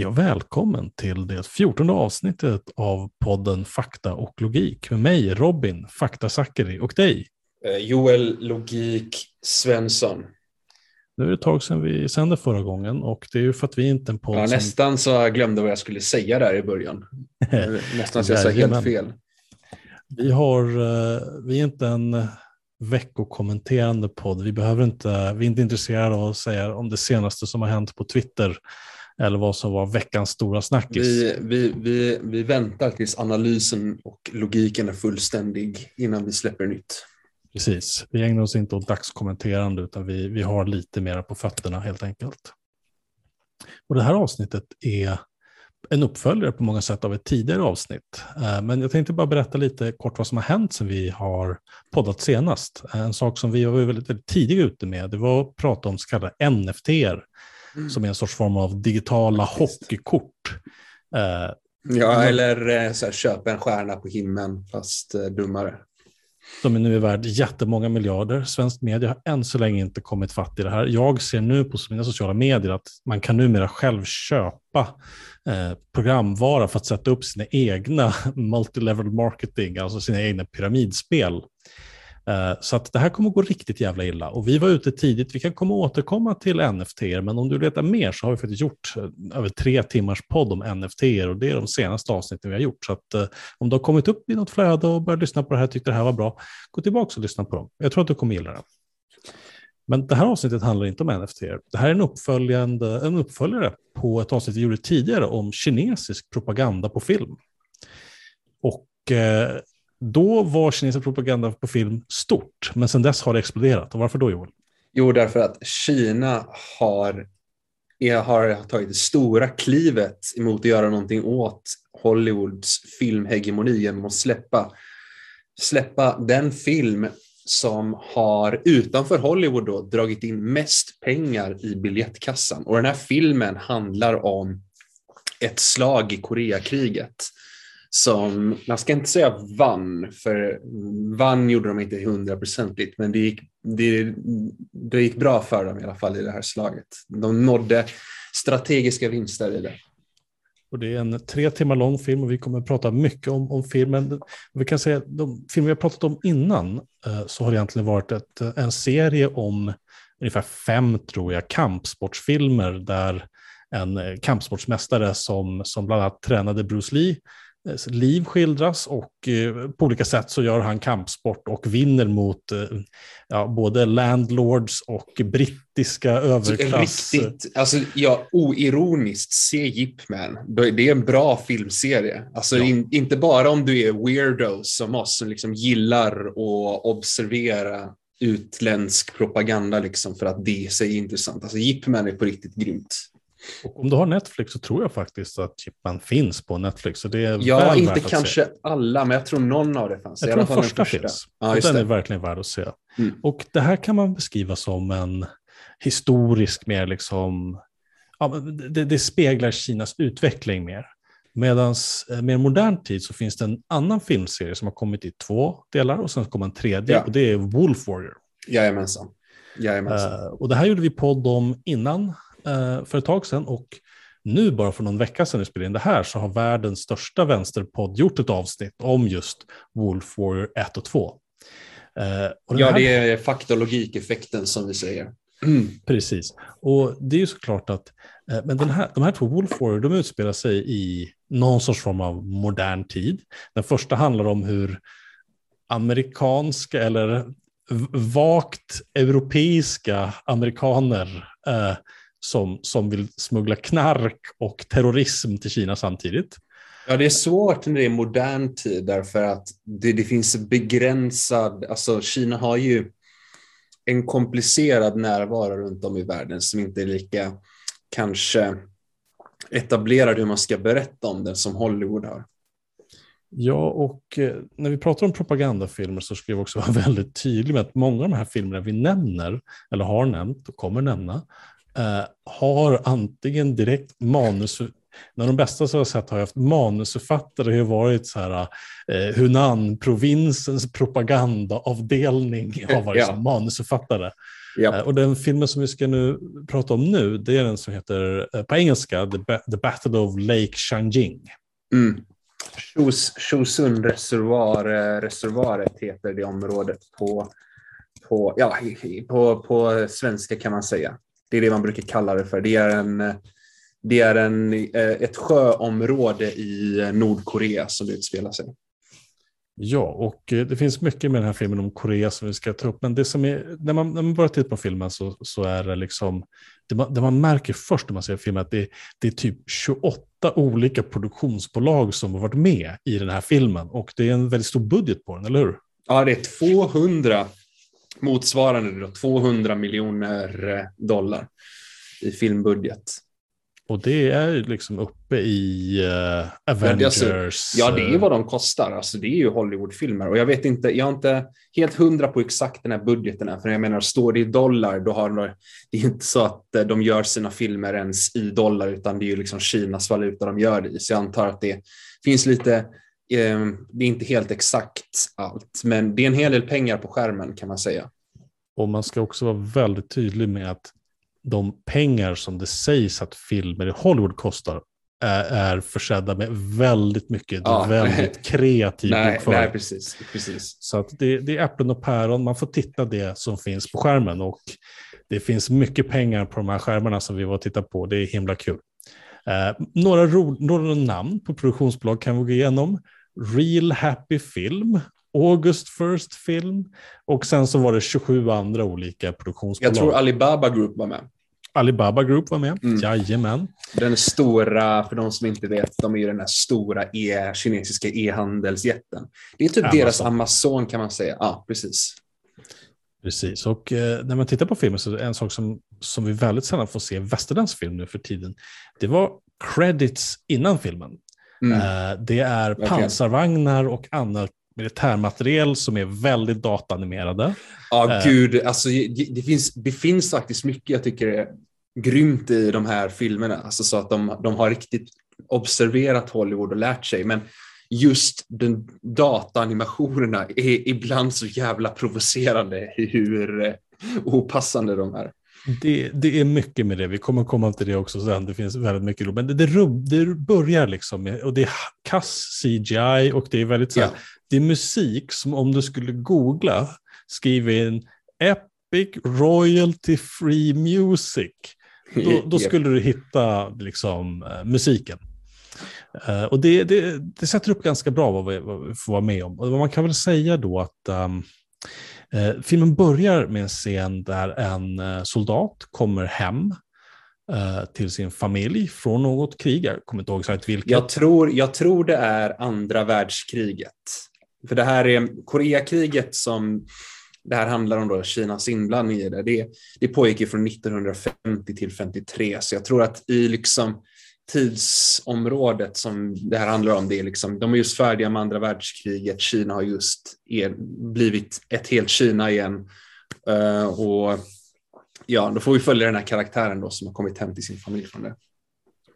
Hej och välkommen till det fjortonde avsnittet av podden Fakta och logik med mig Robin, Fakta Zackari och dig. Eh, Joel Logik Svensson. Nu är det ett tag sedan vi sände förra gången och det är ju för att vi inte är en podd ja, som... Nästan så jag glömde vad jag skulle säga där i början. nästan så jag sa helt fel. Vi, har, eh, vi är inte en veckokommenterande podd. Vi, behöver inte, vi är inte intresserade av att säga om det senaste som har hänt på Twitter eller vad som var veckans stora snackis. Vi, vi, vi, vi väntar tills analysen och logiken är fullständig innan vi släpper nytt. Precis, vi ägnar oss inte åt dagskommenterande utan vi, vi har lite mera på fötterna helt enkelt. Och det här avsnittet är en uppföljare på många sätt av ett tidigare avsnitt. Eh, men jag tänkte bara berätta lite kort vad som har hänt sen vi har poddat senast. En sak som vi var väldigt, väldigt tidiga ute med, det var att prata om så kallade NFT, mm. som är en sorts form av digitala hockeykort. Eh, ja, eller eh, så här, köpa en stjärna på himlen, fast dummare. De är nu värd jättemånga miljarder. Svensk media har än så länge inte kommit fatt i det här. Jag ser nu på mina sociala medier att man kan numera själv köpa eh, programvara för att sätta upp sina egna multilevel marketing, alltså sina egna pyramidspel. Eh, så att det här kommer att gå riktigt jävla illa. Och vi var ute tidigt, vi kan komma återkomma till NFT, men om du letar mer så har vi faktiskt gjort eh, över tre timmars podd om NFT och det är de senaste avsnitten vi har gjort. Så att eh, om du har kommit upp i något flöde och börjat lyssna på det här och tyckte det här var bra, gå tillbaka och lyssna på dem. Jag tror att du kommer gilla det. Men det här avsnittet handlar inte om NFT. Det här är en, uppföljande, en uppföljare på ett avsnitt vi gjorde tidigare om kinesisk propaganda på film. Och eh, då var kinesisk propaganda på film stort, men sedan dess har det exploderat. Och varför då Joel? Jo, därför att Kina har, har tagit det stora klivet emot att göra någonting åt Hollywoods filmhegemoni genom att släppa, släppa den film som har utanför Hollywood då, dragit in mest pengar i biljettkassan. Och den här filmen handlar om ett slag i Koreakriget som, man ska inte säga vann, för vann gjorde de inte hundraprocentigt, men det gick, det, det gick bra för dem i alla fall i det här slaget. De nådde strategiska vinster i det. Och det är en tre timmar lång film och vi kommer att prata mycket om, om filmen. Vi kan säga de filmer vi har pratat om innan eh, så har det egentligen varit ett, eh, en serie om ungefär fem, tror jag, kampsportsfilmer där en eh, kampsportsmästare som, som bland annat tränade Bruce Lee liv skildras och eh, på olika sätt så gör han kampsport och vinner mot eh, ja, både landlords och brittiska överklass. Riktigt, alltså ja, oironiskt, se Jipman. Det är en bra filmserie. Alltså ja. in, inte bara om du är weirdo som oss som liksom gillar att observera utländsk propaganda liksom för att det är intressant. Alltså Jipman är på riktigt grymt. Och om du har Netflix så tror jag faktiskt att Chipman finns på Netflix. Så det är ja, inte kanske se. alla, men jag tror någon av det fanns. Jag tror den första, första finns. Ja, och den det. är verkligen värd att se. Mm. Och det här kan man beskriva som en historisk, mer liksom, ja, det, det speglar Kinas utveckling mer. Medan eh, mer modern tid så finns det en annan filmserie som har kommit i två delar och sen kommer en tredje ja. och det är Wolf Warrior. Jajamensan. Jajamensan. Uh, och det här gjorde vi podd om innan eh, för ett tag sedan och nu bara för någon vecka sedan vi spelade in det här så har världens största vänsterpodd gjort ett avsnitt om just Wolf Warrior 1 och 2. Eh, och ja, här... det är fakta och logikeffekten som vi säger. Mm. Precis, och det är ju såklart att eh, men den här, de här två Wolf Warrior de utspelar sig i någon sorts form av modern tid. Den första handlar om hur amerikanska eller vagt europeiska amerikaner eh, som, som vill smuggla knark och terrorism till Kina samtidigt. Ja, det är svårt när det är modern tid därför att det, det finns begränsad, alltså Kina har ju en komplicerad närvaro runt om i världen som inte är lika kanske etablerad hur man ska berätta om den som Hollywood har. Ja, och eh, när vi pratar om propagandafilmer så ska vi också vara väldigt tydliga med att många av de här filmerna vi nämner, eller har nämnt och kommer nämna, eh, har antingen direkt manus när de bästa som jag sett har haft manusförfattare har varit så här, eh, Hunan-provinsens propagandaavdelning har varit ja. som manusförfattare. Ja. Eh, och den filmen som vi ska nu prata om nu, det är den som heter eh, på engelska The, ba The Battle of Lake Changjing. Mm. Chosun reservoar, reservoaret heter det området på, på, ja, på, på svenska kan man säga. Det är det man brukar kalla det för. Det är, en, det är en, ett sjöområde i Nordkorea som det utspelar sig. Ja, och eh, det finns mycket med den här filmen om Korea som vi ska ta upp. Men det som är, när, man, när man börjar titta på filmen så, så är det liksom, det man, det man märker först när man ser filmen att det, det är typ 28 olika produktionsbolag som har varit med i den här filmen. Och det är en väldigt stor budget på den, eller hur? Ja, det är 200, motsvarande då, 200 miljoner eh, dollar i filmbudget. Och det är liksom uppe i uh, Avengers. Ja det, alltså, ja, det är vad de kostar. Alltså, det är ju Hollywoodfilmer. Och jag vet inte, jag är inte helt hundra på exakt den här budgeten. Här, för jag menar, står det i dollar, då har de, det är inte så att eh, de gör sina filmer ens i dollar, utan det är ju liksom Kinas valuta de gör det i. Så jag antar att det finns lite, eh, det är inte helt exakt allt, men det är en hel del pengar på skärmen kan man säga. Och man ska också vara väldigt tydlig med att de pengar som det sägs att filmer i Hollywood kostar är, är försedda med väldigt mycket ja. väldigt kreativ nej, nej, precis, precis. Så att det, det, är äpplen och päron, man får titta det som finns på skärmen och det finns mycket pengar på de här skärmarna som vi var och tittade på, det är himla kul. Eh, några, ro, några namn på produktionsbolag kan vi gå igenom. Real Happy Film, August First Film och sen så var det 27 andra olika produktionsbolag. Jag tror Alibaba Group var med. Alibaba Group var med, mm. jajamän. Den stora, för de som inte vet, de är ju den här stora e, kinesiska e-handelsjätten. Det är typ Amazon. deras Amazon kan man säga. Ja, precis. Precis, och eh, när man tittar på filmen så är det en sak som, som vi väldigt sällan får se västerländsk film nu för tiden. Det var credits innan filmen. Mm. Eh, det är pansarvagnar och annat militärmateriel som är väldigt datanimerade. Ja, eh. gud, alltså, det, finns, det finns faktiskt mycket jag tycker är grymt i de här filmerna, alltså, så att de, de har riktigt observerat Hollywood och lärt sig. Men just den dataanimationerna är ibland så jävla provocerande hur eh, opassande de är. Det, det, är mycket med det, vi kommer komma till det också sen, det finns väldigt mycket. Men det, det, det börjar liksom med, och det är kass CGI och det är väldigt så här, ja det är musik som om du skulle googla, skriva in Epic Royalty Free Music, då, då skulle du hitta liksom, uh, musiken. Uh, och det, det, det, sätter upp ganska bra vad vi, vad vi, får vara med om. Och man kan väl säga då att um, Eh, filmen börjar med en scen där en eh, soldat kommer hem eh, till sin familj från något krig. Jag kommer inte ihåg exakt vilket. Jag tror, jag tror det är andra världskriget. För det här är Koreakriget som det här handlar om då Kinas inblandning i det. Det, det pågick ju från 1950 till 53, så jag tror att i liksom tidsområdet som det här handlar om, det är liksom, de är just färdiga med andra världskriget, Kina har just er, blivit ett helt Kina igen. Uh, och ja, då får vi följa den här karaktären då som har kommit hem till sin familj från det.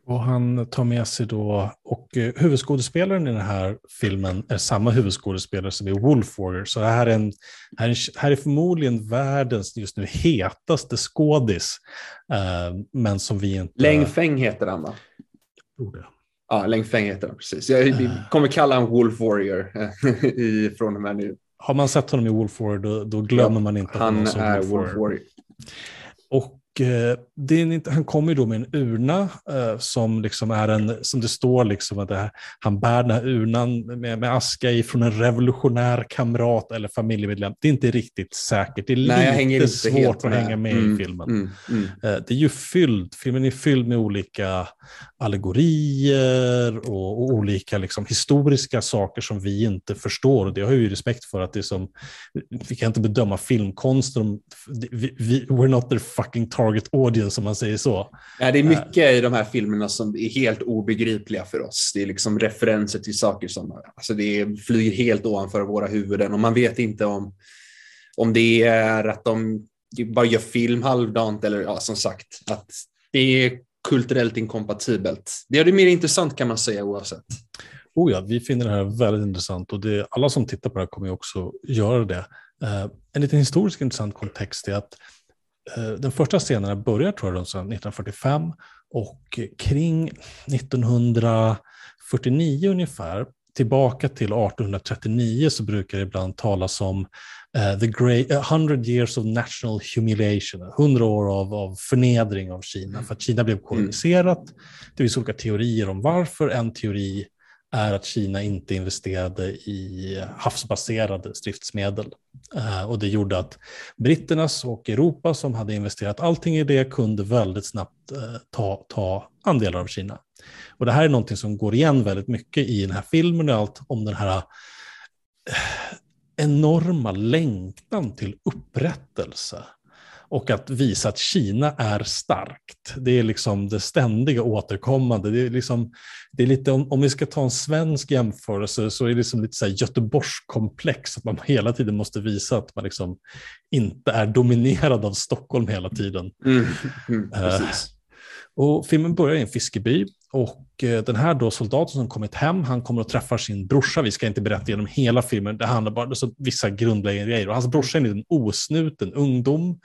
Och han tar med sig då, och eh, huvudskådespelaren i den här filmen är samma huvudskådespelare som i Wolf Warrior. Så det här är, en, här är, här är förmodligen världens just nu hetaste skådis. Eh, men som vi inte... Läng Feng heter han va? Jag tror det. Ja, Läng Feng heter han, precis. Jag uh, kommer kalla honom Wolf Warrior i, från och med nu. Har man sett honom i Wolf Warrior då, då glömmer ja, man inte att han är Wolf Warrior. Warrior. Och Eh, är inte, han kommer då med en urna eh, som, liksom är en, som det står liksom att det, han bär den här urnan med, med aska i från en revolutionär kamrat eller familjemedlem. Det är inte riktigt säkert. Det är Nej, lite svårt att hänga med mm, i filmen. Mm, mm. Eh, det är ju fylld, filmen är fylld med olika allegorier och, och olika liksom, historiska saker som vi inte förstår. Och det har jag ju respekt för att det är som, vi kan inte bedöma filmkonsten. Vi, vi, we're not their fucking target audience om man säger så. Ja, det är mycket i de här filmerna som är helt obegripliga för oss. Det är liksom referenser till saker som alltså det flyger helt ovanför våra huvuden och man vet inte om, om det är att de bara gör film halvdant eller ja, som sagt att det är kulturellt inkompatibelt. Det är det mer intressant kan man säga oavsett. Oh ja, vi finner det här väldigt intressant och det, alla som tittar på det här kommer också göra det. Uh, en liten historisk intressant kontext är att eh, den första scenen börjar tror jag runt 1945 och kring 1949 ungefär, tillbaka till 1839 så brukar det ibland talas om uh, the great, uh, 100 years of national humiliation, 100 år av, av förnedring av Kina, för att Kina blev koloniserat. Mm. Det finns olika teorier om varför. En teori är att Kina inte investerade i havsbaserade stridsmedel. Eh, och det gjorde att britternas och Europa som hade investerat allting i det kunde väldigt snabbt eh, ta, ta andelar av Kina. Och det här är någonting som går igen väldigt mycket i den här filmen och allt om den här eh, enorma längtan till upprättelse och att visa att Kina är starkt. Det är liksom det ständiga återkommande. Det är, liksom, det är lite, om, om vi ska ta en svensk jämförelse så är det liksom lite så här Göteborgskomplex, att man hela tiden måste visa att man liksom inte är dominerad av Stockholm hela tiden. Mm, mm, uh, och filmen börjar i en fiskeby och eh, den här då soldaten som kommit hem, han kommer att träffa sin brorsa. Vi ska inte berätta genom hela filmen, det handlar bara om vissa grundläggande grejer. Och hans brorsa är en liten osnuten ungdom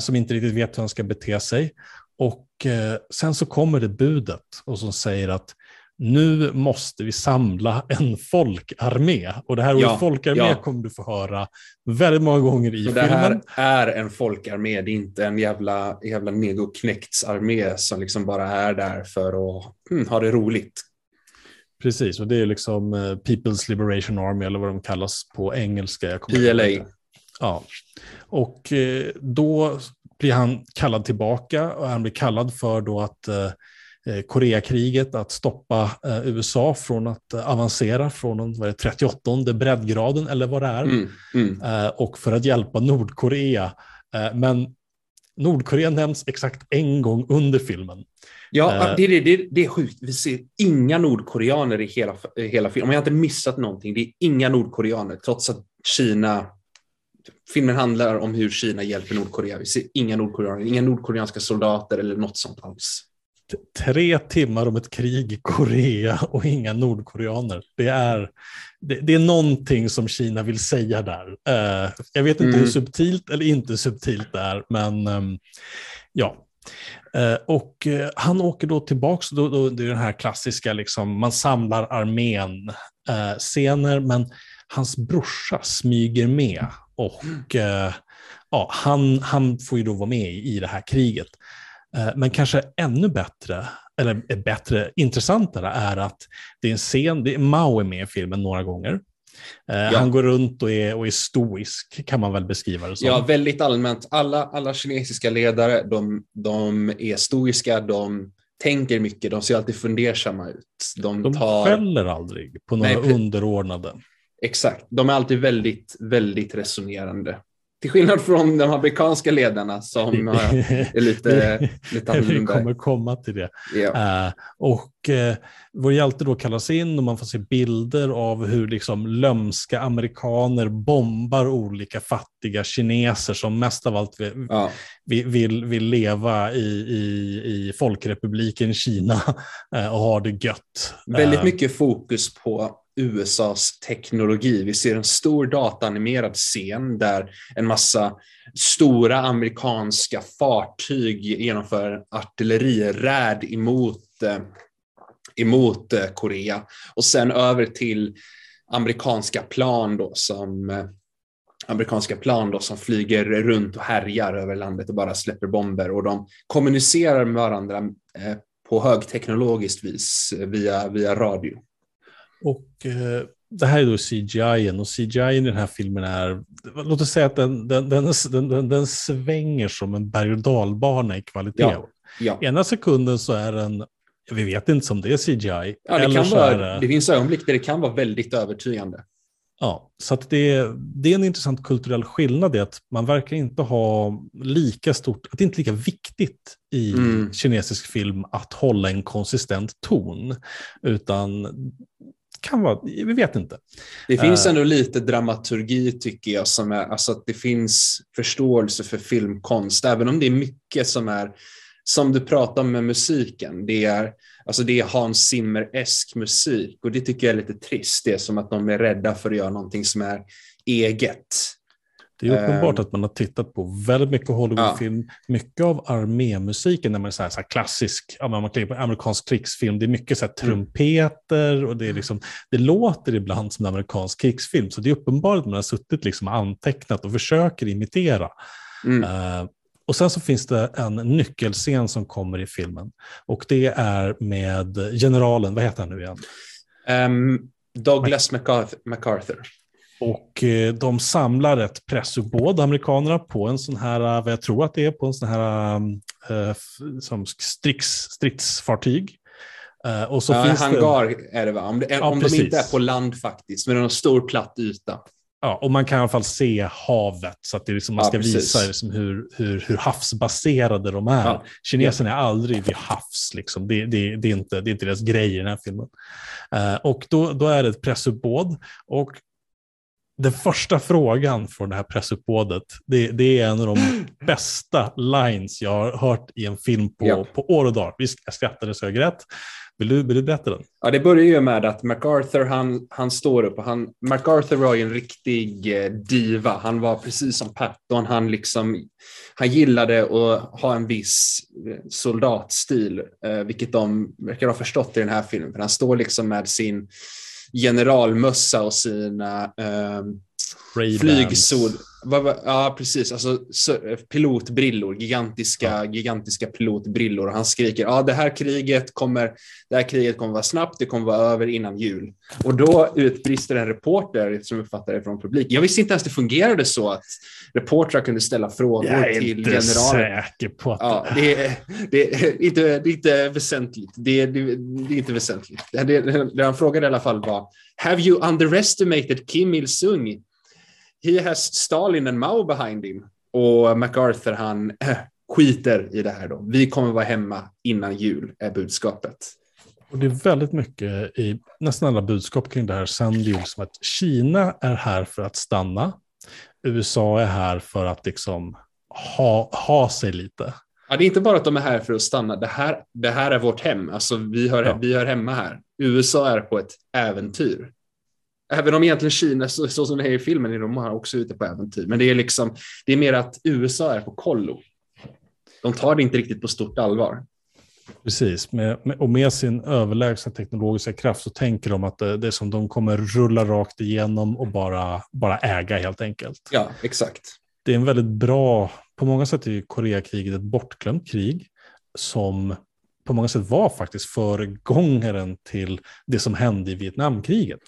som inte riktigt vet hur han ska bete sig. Och eh, sen så kommer det budet och som säger att nu måste vi samla en folkarmé. Och det här ordet ja, folkarmé ja. kommer du få höra väldigt många gånger i Så filmen. Det här är en folkarmé, det är inte en jävla, jävla negoknektsarmé som liksom bara är där för att hmm, ha det roligt. Precis, och det är liksom uh, People's Liberation Army eller vad de kallas på engelska. PLA. Ja, och uh, då blir han kallad tillbaka och han blir kallad för då att uh, Eh, Koreakriget, att stoppa eh, USA från att eh, avancera från vad är 38 breddgraden eller vad det är. Mm, mm. Och för att hjälpa Nordkorea. Men Nordkorea nämns exakt en gång under filmen. Ja, det, det, det är sjukt. Vi ser inga nordkoreaner i hela, hela filmen. Om jag har inte missat någonting, det är inga nordkoreaner, trots att Kina Filmen handlar om hur Kina hjälper Nordkorea. Vi ser inga nordkoreaner, inga nordkoreanska soldater eller något sånt alls tre timmar om ett krig i Korea och inga nordkoreaner. Det är, det, det är någonting som Kina vill säga där. Uh, jag vet inte mm. hur subtilt eller inte subtilt det är, men um, ja. Uh, och uh, han åker då tillbaka, då, då, det är den här klassiska, liksom, man samlar armén scener, men hans brorsa smyger med och ja, han, han får ju då vara med i, i det här kriget. Eh, men kanske ännu bättre, eller bättre, intressantare är att det är en scen, det är Mao är med i filmen några gånger. Eh, ja. Han går runt och är, och är stoisk, kan man väl beskriva det som. Ja, väldigt allmänt. Alla, alla kinesiska ledare, de, de är stoiska, de tänker mycket, de ser alltid fundersamma ut. De, de tar... skäller aldrig på några Nej, underordnade. Exakt, de är alltid väldigt, väldigt resonerande. Till skillnad från de amerikanska ledarna som är lite, lite annorlunda. Vi kommer komma till det. Ja. Uh, och uh, vår hjälte då kallas in och man får se bilder av hur liksom lömska amerikaner bombar olika fattiga kineser som mest av allt vill, ja. vill, vill, vill, leva i, i, i Folkrepubliken Kina uh, och ha det gött. Väldigt mycket fokus på USAs teknologi. Vi ser en stor dataanimerad scen där en massa stora amerikanska fartyg genomför artilleriräd emot, eh, emot eh, Korea och sen över till amerikanska plan då som eh, amerikanska plan då som flyger runt och härjar över landet och bara släpper bomber och de kommunicerar med varandra på högteknologiskt vis via, via radio. Och eh, det här är då CGI och CGI i den här filmen är, låt oss säga att den, den, den, den, den svänger som en berg och dalbana i kvalitet. Ja, ja. Ena sekunden så är den, vi vet inte om det är CGI. Ja, det, kan vara, det finns ögonblick där det kan vara väldigt övertygande. Ja, så det, det är en intressant kulturell skillnad i att man verkar inte ha lika stort, att det inte är lika viktigt i mm. kinesisk film att hålla en konsistent ton, utan kan vara, vi vet inte. Det finns uh, ändå lite dramaturgi tycker jag, som är, alltså att det finns förståelse för filmkonst, även om det är mycket som är, som du pratar om med musiken, det är, alltså det är Hans Zimmer-esk musik och det tycker jag är lite trist, det är som att de är rädda för att göra någonting som är eget. Det är uppenbart um, att man har tittat på väldigt mycket Hollywoodfilm, ja. mycket av armémusiken, när man är så här, så här klassisk, man på amerikansk krigsfilm, det är mycket så här mm. trumpeter och det, är liksom, det låter ibland som en amerikansk krigsfilm, så det är uppenbart att man har suttit liksom antecknat och försöker imitera. Mm. Uh, och sen så finns det en nyckelscen som kommer i filmen och det är med generalen, vad heter han nu igen? Um, Douglas MacArthur. MacArthur. Och eh, de samlar ett pressuppbåd, amerikanerna, på en sån här, vad jag tror att det är, på en sån här äh, som strids, stridsfartyg. Äh, och så ja, finns hangar det... är det va? Om, det, ja, om de inte är på land faktiskt, men det är en stor platt yta. Ja, och man kan i alla fall se havet så att det liksom, man ska ja, visa liksom hur, hur, hur havsbaserade de är. Ja. Kineserna är aldrig vid havs, liksom. det, det, det, är inte, det är inte deras grej i den här filmen. Uh, och då, då är det ett pressuppbåd och den första frågan från det här pressuppbådet, det, det, är en av de bästa lines jag har hört i en film på, ja. på år och dag. Visst, jag skrattade så jag grät. Vill du, vill du berätta den? Ja, det börjar ju med att MacArthur, han, han står upp och han, MacArthur var ju en riktig eh, diva. Han var precis som Patton, han liksom, han gillade att ha en viss eh, soldatstil, eh, vilket de verkar ha förstått i den här filmen. För han står liksom med sin generalmössa och sina eh, flygsol. Ja, precis. Alltså, pilotbrillor, gigantiska, ja. gigantiska pilotbrillor. Han skriker, ja, det här kriget kommer, det här kriget kommer vara snabbt, det kommer vara över innan jul. Och då utbrister en reporter, som uppfattar det från publik. Jag visste inte ens det fungerade så att reportrar kunde ställa frågor till generalen. Jag är inte säker på att ja, det är, det är, inte, det är inte väsentligt. Det är, det är inte väsentligt. Det, det, det han frågade i alla fall var, Have you underestimated Kim Il-Sung? He has Stalin and Mao behind him. Och MacArthur han äh, skiter i det här då. Vi kommer vara hemma innan jul är budskapet. Och det är väldigt mycket i nästan alla budskap kring det här sänder ju som att Kina är här för att stanna. USA är här för att liksom ha, ha sig lite. Ja, det är inte bara att de är här för att stanna. Det här, det här är vårt hem. Alltså, vi, hör, ja. vi hör hemma här. USA är på ett äventyr. Även om egentligen Kina, så, så som det är i filmen, är de också ute på äventyr. Men det är, liksom, det är mer att USA är på kollo. De tar det inte riktigt på stort allvar. Precis, med, med, och med sin överlägsna teknologiska kraft så tänker de att det, det är som de kommer rulla rakt igenom och bara, bara äga helt enkelt. Ja, exakt. Det är en väldigt bra, på många sätt är Koreakriget ett bortglömt krig som på många sätt var faktiskt föregångaren till det som hände i Vietnamkriget.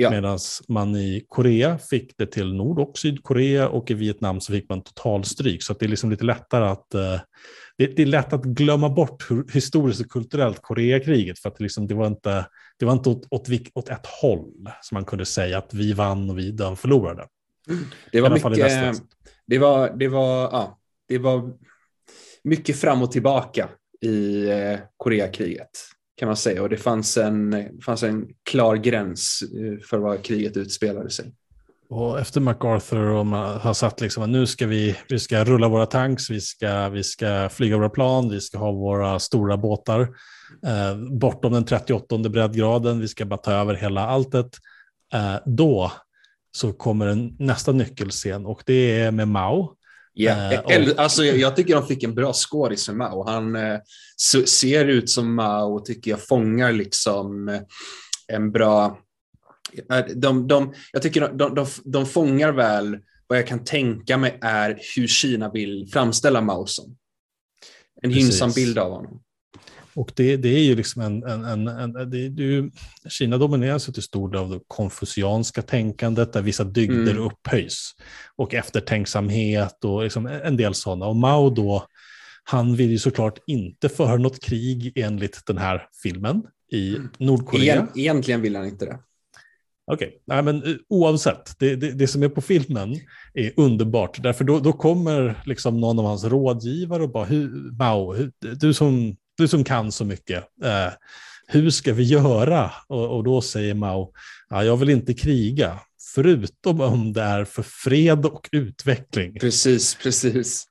Ja. Medan man i Korea fick det till Nord och Sydkorea och i Vietnam så fick man totalstryk. Så det är liksom lite lättare att det, det, är lätt att glömma bort hur, historiskt och kulturellt Koreakriget. För att det, liksom, det var inte, det var inte åt, åt, åt ett håll som man kunde säga att vi vann och vi den förlorade. Det var mycket, det var, det var, ja, det var mycket fram och tillbaka i eh, Koreakriget kan man säga. Och det fanns en, fanns en klar gräns eh, för var kriget utspelade sig. Och efter MacArthur och man har satt liksom att nu ska vi, vi ska rulla våra tanks, vi ska, vi ska flyga våra plan, vi ska ha våra stora båtar eh, bortom den 38 breddgraden, vi ska bara ta över hela alltet. Eh, då så kommer en, nästa nyckelscen och det är med Mao Ja, uh, alltså, jag, jag, tycker de fick en bra skådis med Mao. Han uh, ser ut som Mao och tycker jag fångar liksom uh, en bra... De, de, jag tycker de, de, de fångar väl vad jag kan tänka mig är hur Kina vill framställa Mao som. En gynnsam bild av honom. Och det, det är ju liksom en, en, en, en det, det, Kina domineras till stor del av det konfucianska tänkandet där vissa dygder mm. upphöjs. Och eftertänksamhet och liksom en del sådana. Och Mao då, han vill ju såklart inte föra något krig enligt den här filmen i mm. Nordkorea. Egentligen vill han inte det. Okej, okay. men eh, oavsett, det, det, det, som är på filmen är underbart. Därför då, då kommer liksom någon av hans rådgivare och bara, Mao, du som du som kan så mycket, eh, hur ska vi göra? Och, och, då säger Mao, ja, jag vill inte kriga, förutom om det är för fred och utveckling. Precis, precis.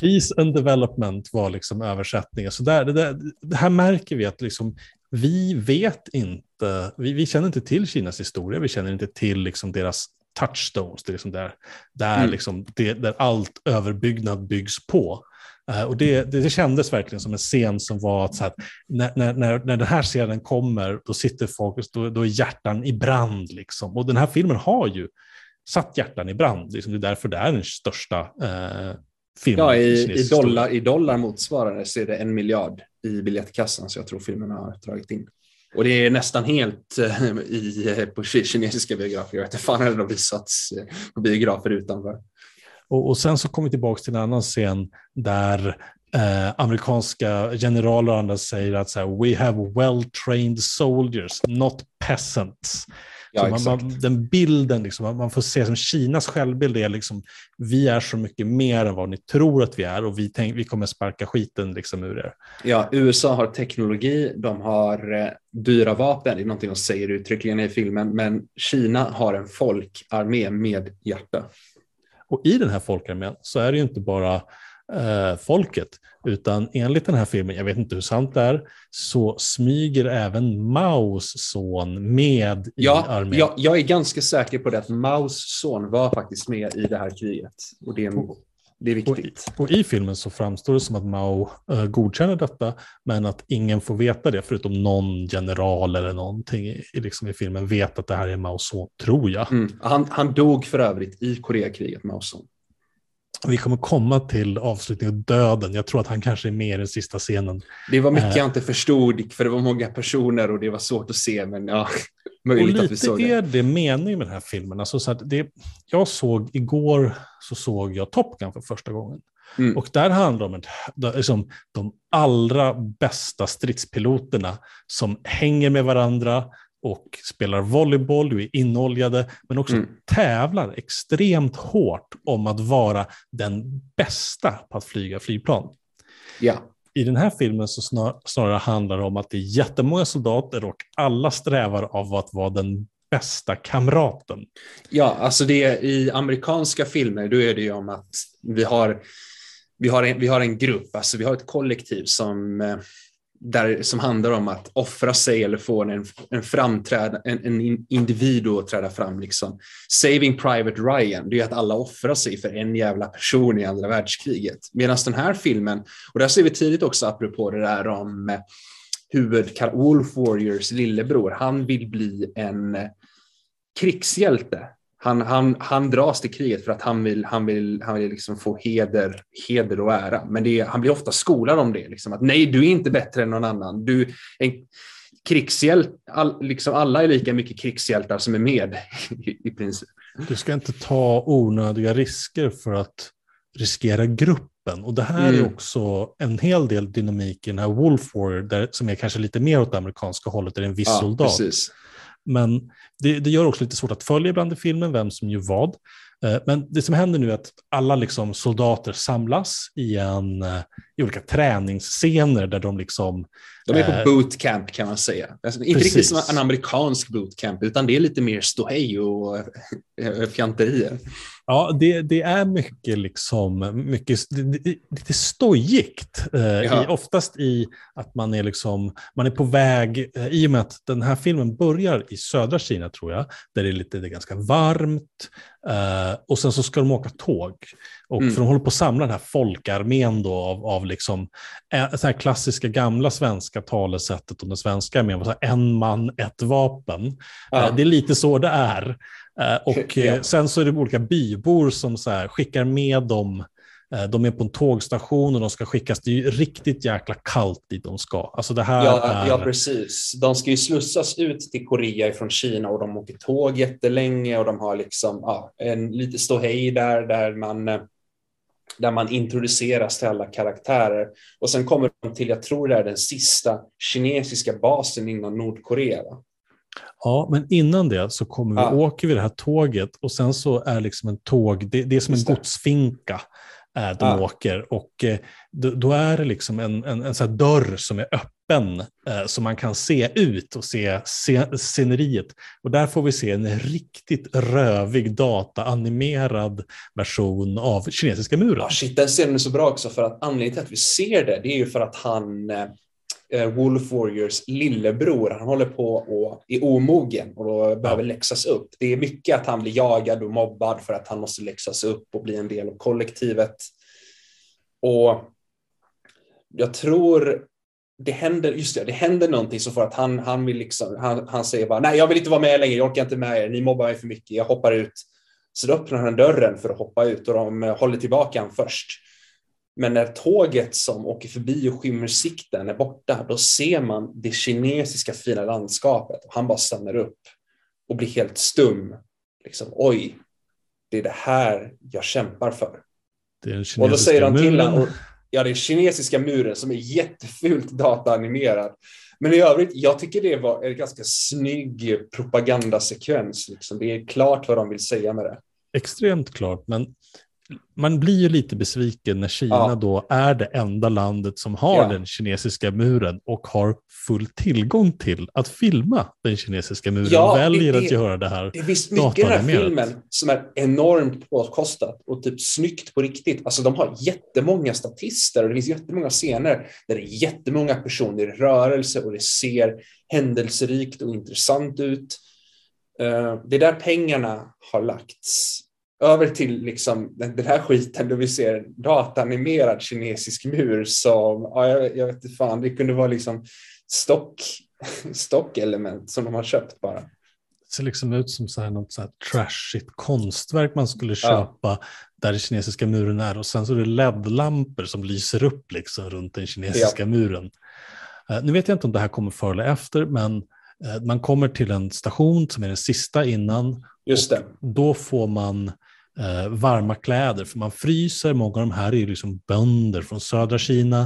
Peace and development var liksom översättningen. Så där, det, där, det här märker vi att liksom, vi vet inte, vi, vi, känner inte till Kinas historia, vi känner inte till liksom deras touchstones, det är liksom där, där, mm. liksom, det, där allt överbyggnad byggs på. Uh, och det, det, kändes verkligen som en scen som var att här, när, när, när, den här scenen kommer, då sitter folk, då, då är hjärtan i brand. Liksom. Och den här filmen har ju satt hjärtan i brand. Liksom, det är därför det är den största uh, filmen. Ja, i, i, dollar, i dollar motsvarande så är det en miljard i biljettkassan, så jag tror filmen har dragit in. Och det är nästan helt uh, i, på kinesiska biografer. Jag vet inte fan hade de visats på biografer utanför. Och, och sen så kommer vi tillbaka till en annan scen där eh, amerikanska generaler och andra säger att så här, we have well-trained soldiers, not peasants. Ja, man, man, den bilden, liksom, man får se som Kinas självbild är liksom, vi är så mycket mer än vad ni tror att vi är och vi, tänk, vi kommer sparka skiten liksom ur er. Ja, USA har teknologi, de har eh, dyra vapen, det är någonting de säger uttryckligen i filmen, men Kina har en folkarmé med hjärta. Och i den här folkarmén så är det ju inte bara eh, folket, utan enligt den här filmen, jag vet inte hur sant det är, så smyger även Maos son med ja, i armén. Ja, jag är ganska säker på det, att Maos son var faktiskt med i det här kriget. Och det är en det är viktigt. Och, och, i filmen så framstår det som att Mao uh, godkänner detta, men att ingen får veta det, förutom någon general eller någonting i, liksom i filmen vet att det här är Maos son, tror jag. Mm. Han, han dog för övrigt i Koreakriget, Maos son. Vi kommer komma till avslutningen och döden. Jag tror att han kanske är med i den sista scenen. Det var mycket uh, jag inte förstod, för det var många personer och det var svårt att se, men ja. Möjligt och lite att vi såg det. är det meningen med den här filmen. Alltså så det, jag såg igår så såg jag Top Gun för första gången. Mm. Och där handlar det om liksom, de allra bästa stridspiloterna som hänger med varandra och spelar volleyboll, du är inoljade, men också mm. tävlar extremt hårt om att vara den bästa på att flyga flygplan. Ja i den här filmen så snar, snarare handlar det om att det är jättemånga soldater och alla strävar av att vara den bästa kamraten. Ja, alltså det i amerikanska filmer, då är det ju om att vi har, vi har, en, vi har en grupp, alltså vi har ett kollektiv som eh, där, som handlar om att offra sig eller få en, en, framträda, en, en individ att träda fram. Liksom. Saving Private Ryan, det är att alla offrar sig för en jävla person i andra världskriget. Medan den här filmen, och där ser vi tidigt också apropå det där om eh, Wolf Warriors lillebror, han vill bli en eh, krigshjälte han, han, han dras till kriget för att han vill, han vill, han vill liksom få heder, heder och ära. Men är, han blir ofta skolad om det. Liksom, att nej, du är inte bättre än någon annan. Du, en krigshjält, all, liksom alla är lika mycket krigshjältar som är med i, i princip. Du ska inte ta onödiga risker för att riskera gruppen. Och det här mm. är också en hel del dynamik i den här Wolf Warrior, där, som är kanske lite mer åt det amerikanska hållet, där det är en viss ja, soldat. Precis. Men det, det, gör också lite svårt att följa ibland i filmen, vem som gör vad. Eh, men det som händer nu är att alla liksom soldater samlas i, en, eh, i olika träningsscener där de liksom... De är på eh, bootcamp kan man säga. Alltså, inte riktigt som en amerikansk bootcamp, utan det är lite mer ståhej och fjanterier. Ja, det, det är mycket, liksom, mycket lite stojigt. Eh, i, oftast i att man är, liksom, man är på väg, eh, i och med att den här filmen börjar i södra Kina tror jag, där det är, lite, det är ganska varmt. Eh, och sen så ska de åka tåg. Och mm. För de håller på att samla den här folkarmén då av, av liksom, eh, så här klassiska gamla svenska talesättet om den svenska armén, en man, ett vapen. Ja. Eh, det är lite så det är. Eh, och ja. sen så är det olika bybor som så här, skickar med dem de är på en tågstation och de ska skickas. Det är ju riktigt jäkla kallt dit de ska. Alltså det här ja, är... ja, precis. De ska ju slussas ut till Korea från Kina och de åker tåg jättelänge och de har liksom ja, en lite ståhej där, där man, där man introduceras till alla karaktärer. Och sen kommer de till, jag tror det är den sista kinesiska basen inom Nordkorea. Va? Ja, men innan det så kommer vi, ja. åker vi det här tåget och sen så är liksom en tåg, det, det är som en godsfinka äh, de ja. åker och eh, då, då, är det liksom en, en, en dörr som är öppen eh, så man kan se ut och se sceneriet. Och där får vi se en riktigt rövig dataanimerad version av kinesiska muren. Ja, shit, den scenen är så bra också för att anledningen till att vi ser det, det är ju för att han eh, eh, Wolf Warriors lillebror, han håller på och är omogen och då behöver läxas upp. Det är mycket att han blir jagad och mobbad för att han måste läxas upp och bli en del av kollektivet. Och jag tror det händer, just det, det händer någonting så för att han, han vill liksom, han, han säger bara nej, jag vill inte vara med längre, jag orkar inte med er, ni mobbar mig för mycket, jag hoppar ut. Så då öppnar han dörren för att hoppa ut och de håller tillbaka honom först. Men när tåget som åker förbi och skymmer sikten är borta, då ser man det kinesiska fina landskapet och han bara stannar upp och blir helt stum. Liksom, oj, det är det här jag kämpar för. och då säger han till honom, ja det är kinesiska muren som är jättefult dataanimerad. Men i övrigt, jag tycker det var en ganska snygg propagandasekvens. Liksom. Det är klart vad de vill säga med det. Extremt klart, men man blir ju lite besviken när Kina ja. då är det enda landet som har ja. den kinesiska muren och har full tillgång till att filma den kinesiska muren ja, väljer det, att göra det här Det finns mycket i den här filmen som är enormt påkostat och typ snyggt på riktigt. Alltså de har jättemånga statister och det finns jättemånga scener där det är jättemånga personer i rörelse och det ser händelserikt och intressant ut. Eh, det är där pengarna har lagts över till liksom den, den här skiten då vi ser datanimerad kinesisk mur som, ja, jag, jag vet inte fan, det kunde vara liksom stock, stockelement som de har köpt bara. Det ser liksom ut som så här något så här trashigt konstverk man skulle köpa ja. där den kinesiska muren är och sen så är det LED-lampor som lyser upp liksom runt den kinesiska ja. muren. Uh, nu vet jag inte om det här kommer före eller efter, men uh, man kommer till en station som är den sista innan. Just det. Då får man eh, varma kläder, för man fryser. Många av de här är liksom bönder från södra Kina.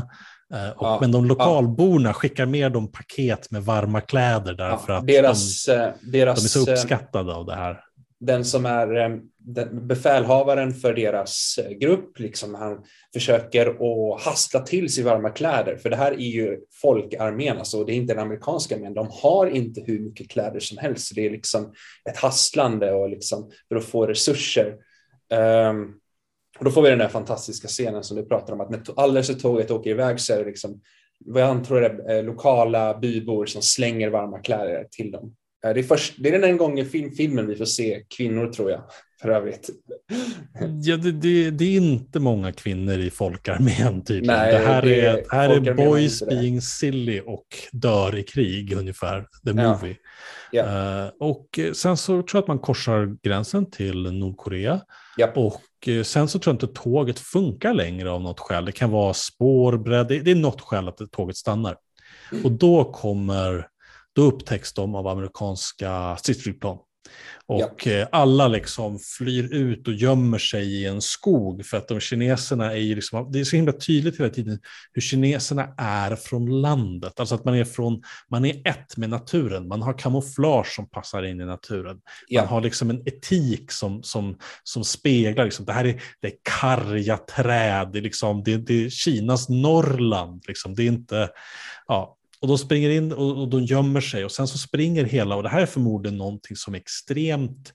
Eh, och, ja, men de lokalborna ja. skickar med dem paket med varma kläder därför ja, att deras, de, deras, de är så eh, uppskattade av det här. Den som är eh, den, befälhavaren för deras eh, grupp, liksom, han försöker att hastla till sig varma kläder, för det här är ju folkarmén, alltså, det är inte den amerikanska armén, de har inte hur mycket kläder som helst, det är liksom ett hastlande och liksom, för att få resurser. Um, och då får vi den där fantastiska scenen som du pratar om, att när alldeles när tåget åker iväg så är det liksom, vad jag antar är eh, lokala bybor som slänger varma kläder till dem. Eh, det är, först, det är den enda gången i film, filmen vi får se kvinnor tror jag, för övrigt. Ja, det, det, det är inte många kvinnor i folkarmén tydligen. Nej, det här det, är, här är boys being silly och dör i krig ungefär, the movie. Ja. Uh, och sen så tror jag att man korsar gränsen till Nordkorea. Ja. Och eh, sen så tror jag inte tåget funkar längre av något skäl. Det kan vara spårbredd, det, det är något skäl att tåget stannar. Mm. Och då kommer, då upptäcks de av amerikanska stridsflygplan. Och ja. Eh, alla liksom flyr ut och gömmer sig i en skog för att de kineserna är ju liksom, det är så himla tydligt hela tiden hur kineserna är från landet. Alltså att man är från, man är ett med naturen, man har kamouflage som passar in i naturen. Ja. Man har liksom en etik som, som, som speglar, liksom, det här är, det är karga träd, det är, liksom, det, det är Kinas Norrland, liksom. det är inte, ja, och de springer in och, och de gömmer sig och sen så springer hela, och det här är förmodligen någonting som är extremt,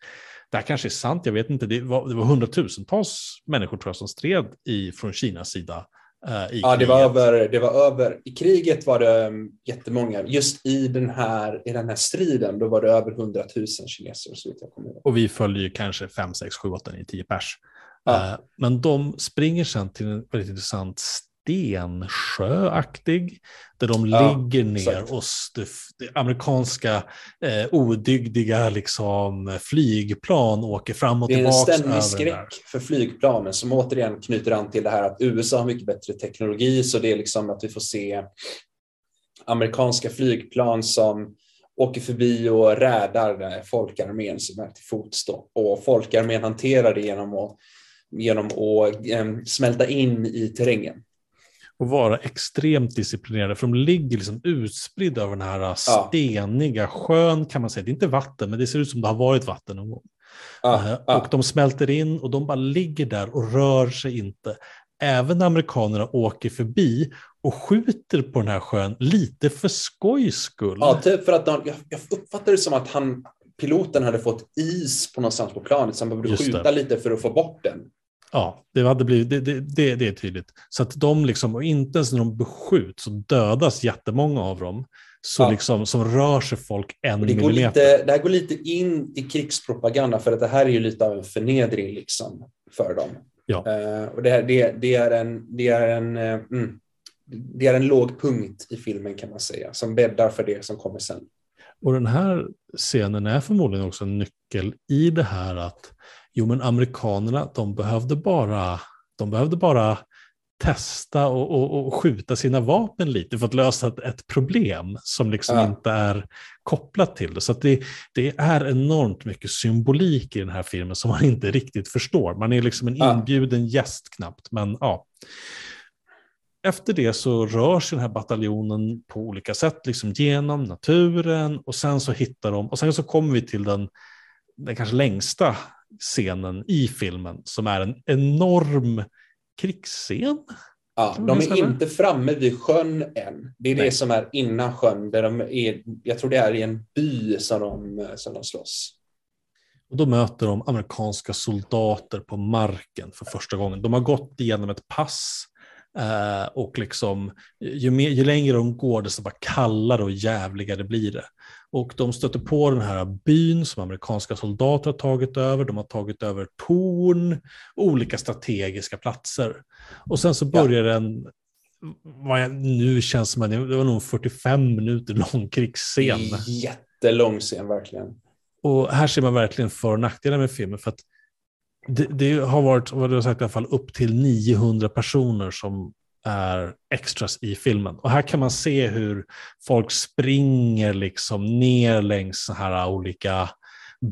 det här kanske är sant, jag vet inte, det var, det var hundratusentals människor tror jag som stred i, från Kinas sida. Uh, ja, det var, över, det var över, i kriget var det um, jättemånga, just i den, här, i den här striden då var det över hundratusen kineser så jag kommer Och vi följer kanske 5, 6, 7, 8, 9, 10 pers. Ja. Uh, men de springer sen till en väldigt intressant stensjöaktig, där de ja, ligger ner exakt. och amerikanska eh, odygdiga liksom, flygplan åker fram och tillbaka. Det är en ständig skräck för flygplanen som återigen knyter an till det här att USA har mycket bättre teknologi, så det är liksom att vi får se amerikanska flygplan som åker förbi och räddar folkarmén som är till fots. Och folkarmén hanterar det genom att, genom att eh, smälta in i terrängen och vara extremt disciplinerade, för de ligger liksom utspridda över den här steniga sjön kan man säga. Det är inte vatten, men det ser ut som det har varit vatten någon gång. Uh, ja. Och de smälter in och de bara ligger där och rör sig inte. Även när amerikanerna åker förbi och skjuter på den här sjön lite för skojs skull. Ja, typ för att de, jag, uppfattar det som att han, piloten hade fått is på någonstans på planet så han behövde skjuta lite för att få bort den. Ja, det, hade blivit, det, det, det, det är tydligt. Så att de liksom, och inte ens när de beskjuts så dödas jättemånga av dem. Så Ja. liksom, som rör sig folk en Och det, går millimeter. lite, det här går lite in i krigspropaganda för att det här är ju lite av en förnedring liksom för dem. Ja. Eh, och det, här, det, det är en, det, är en, mm, det är en låg punkt i filmen kan man säga, som bäddar för det som kommer sen. Och den här scenen är förmodligen också en nyckel i det här att jo men amerikanerna de behövde bara, de behövde bara testa och, och, och skjuta sina vapen lite för att lösa ett, ett problem som liksom Ja. inte är kopplat till det. Så att det, det är enormt mycket symbolik i den här filmen som man inte riktigt förstår. Man är liksom en Ja. inbjuden gäst knappt, men ja. Efter det så rör sig den här bataljonen på olika sätt, liksom genom naturen och sen så hittar de, och sen så kommer vi till den, den kanske längsta scenen i filmen som är en enorm krigsscen. Ja, de är inte framme vid sjön än. Det är Nej. det som är innan sjön. Där de är, jag tror det är i en by som de, som de slåss. Och då möter de amerikanska soldater på marken för första gången. De har gått igenom ett pass eh, och liksom, ju, mer, ju längre de går desto bara kallare och jävligare blir det. Och de stöter på den här byn som amerikanska soldater har tagit över. De har tagit över torn, olika strategiska platser. Och sen så börjar en, vad jag nu känns som att det var nog en 45 minuter lång krigsscen. Jättelång scen verkligen. Och här ser man verkligen för och nackdelar med filmen. För att det, det har varit, vad du har sagt i alla fall, upp till 900 personer som är extras i filmen. Och här kan man se hur folk springer liksom ner längs så här olika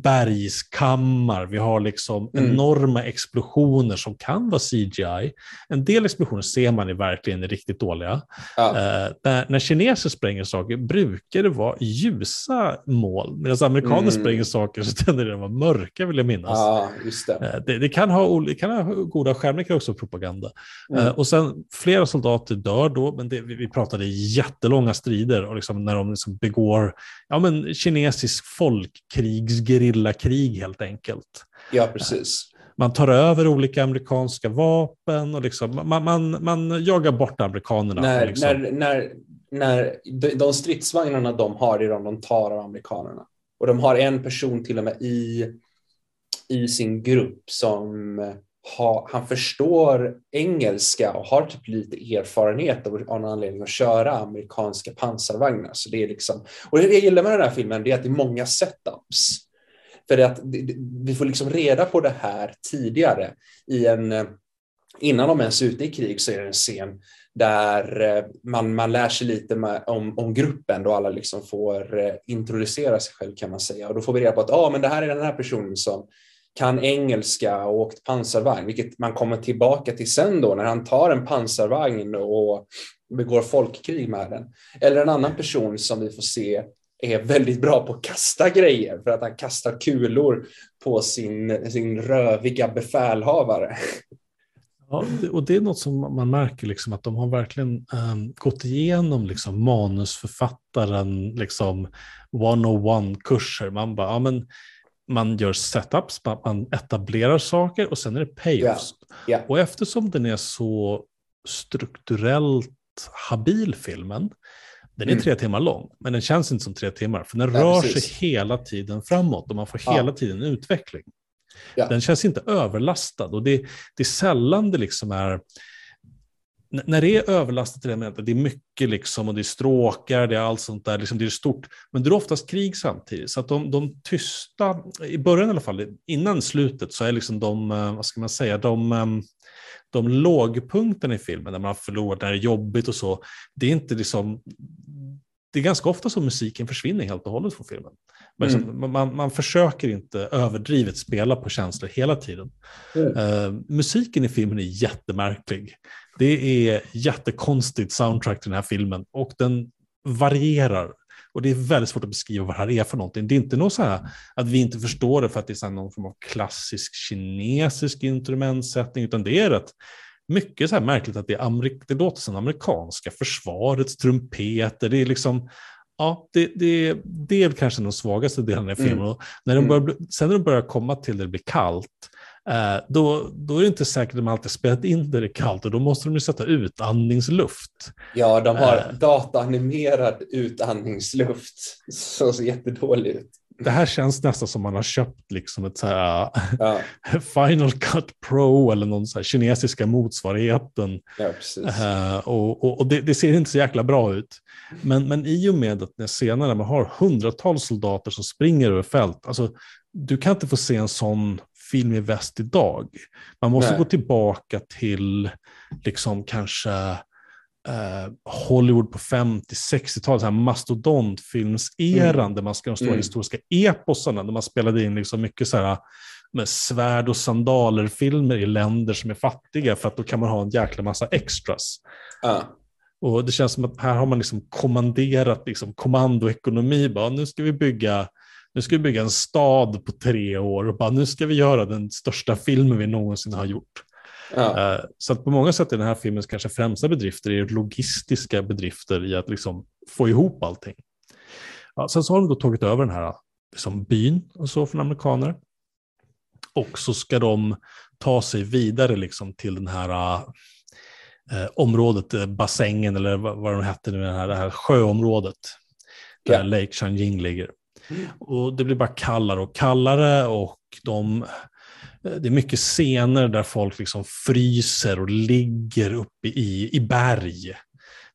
bergskammar. Vi har liksom Mm. enorma explosioner som kan vara CGI. En del explosioner ser man är verkligen riktigt dåliga. Ja, Eh, när, när kineser spränger saker brukar det vara ljusa mål, medan amerikaner Mm. spränger saker så tenderar det att vara mörka vill jag minnas. ja just det. Eh, det, det, kan ha, det kan ha goda skärmar, kan också vara propaganda. Mm. Eh, och sen flera soldater dör då, men det, vi, vi pratade jättelånga strider och liksom när de liksom begår ja, men kinesisk folkkrigs gerillakrig helt enkelt. Ja, precis. Man tar över olika amerikanska vapen och liksom, man, man, man jagar bort amerikanerna. När, liksom, när, när, när de, stridsvagnarna de har är de de tar av amerikanerna. Och de har en person till och med i, i sin grupp som har, han förstår engelska och har typ lite erfarenhet av, av någon anledning att köra amerikanska pansarvagnar. Så det är liksom, och det jag gillar med den här filmen det är att det är många setups. För det att vi får liksom reda på det här tidigare i en eh, innan de ens är ute i krig så är det en scen där eh, man, man lär sig lite om, om gruppen då alla liksom får eh, introducera sig själv kan man säga. Och då får vi reda på att ah, men det här är den här personen som kan engelska och åkt pansarvagn, vilket man kommer tillbaka till sen då när han tar en pansarvagn och begår folkkrig med den. Eller en annan person som vi får se är väldigt bra på att kasta grejer för att han kastar kulor på sin, sin röviga befälhavare. Ja, och det är något som man märker, liksom, att de har verkligen ehm, gått igenom liksom, manusförfattaren liksom, 101-kurser. Man, bara, ja, men, man gör setups, man, man etablerar saker och sen är det payoffs. Ja. Och eftersom den är så strukturellt habil, filmen, den är Mm. tre timmar lång, men den känns inte som tre timmar, för den Nej, rör precis. sig hela tiden framåt och man får Ja. hela tiden utveckling. Ja. Den känns inte överlastad och det, det är sällan det liksom är när det är överlastat i det är mycket liksom och det är stråkar, det är allt sånt där, liksom det är stort. Men det är oftast krig samtidigt. Så att de, de tysta, i början i alla fall, innan slutet så är liksom de, eh, vad ska man säga, de, eh, de lågpunkterna i filmen, där man har förlorat, när det är jobbigt och så, det är inte liksom, det är ganska ofta som musiken försvinner helt och hållet från filmen. Men Mm. liksom, man, man försöker inte överdrivet spela på känslor hela tiden. Mm. Eh, musiken i filmen är jättemärklig. Det är jättekonstigt soundtrack till den här filmen och den varierar. Och det är väldigt svårt att beskriva vad det här är för någonting. Det är inte något så här att vi inte förstår det för att det är någon form av klassisk kinesisk instrumentsättning, utan det är rätt mycket så här märkligt att det, är det låter som amerikanska försvarets trumpeter. Det är liksom, ja, det, det, det är kanske den svagaste delen i filmen. Mm. När de Mm. börjar, bli- sen när de börjar komma till det blir kallt, då, då är det inte säkert att de alltid spelat in det är kallt och då måste de ju sätta utandningsluft. Ja, de har Eh. dataanimerad utandningsluft. Så ser jättedåligt ut. Det här känns nästan som man har köpt liksom ett så här Ja, Final Cut Pro eller någon så kinesiska motsvarigheten. ja. Eh, och och, och det, det ser inte så jäkla bra ut. Men, men i och med att senare man har hundratals soldater som springer över fält, alltså du kan inte få se en sån film i väst idag. Man måste Nej. gå tillbaka till liksom kanske eh, Hollywood på 50-60-talet, så här mastodontfilmseran där man ska de stora Mm. historiska eposarna, där man spelade in liksom mycket så här med svärd och sandaler-filmer i länder som är fattiga för att då kan man ha en jäkla massa extras. Ja, Och det känns som att här har man liksom kommanderat liksom kommandoekonomi. Bara, nu ska vi bygga nu ska vi bygga en stad på tre år och bara, nu ska vi göra den största filmen vi någonsin har gjort. ja, Eh, Så att på många sätt är den här filmens kanske främsta bedrifter är logistiska bedrifter i att liksom få ihop allting. Ja, sen så har de då tagit över den här liksom byn och så från amerikaner. Och så ska de ta sig vidare liksom till den här eh, området, eh, bassängen eller vad, vad de hette nu, det här, det här sjöområdet. Där Ja. Lake Changjing ligger. Och det blir bara kallare och kallare och de, eh, det är mycket scener där folk liksom fryser och ligger uppe i, i berg.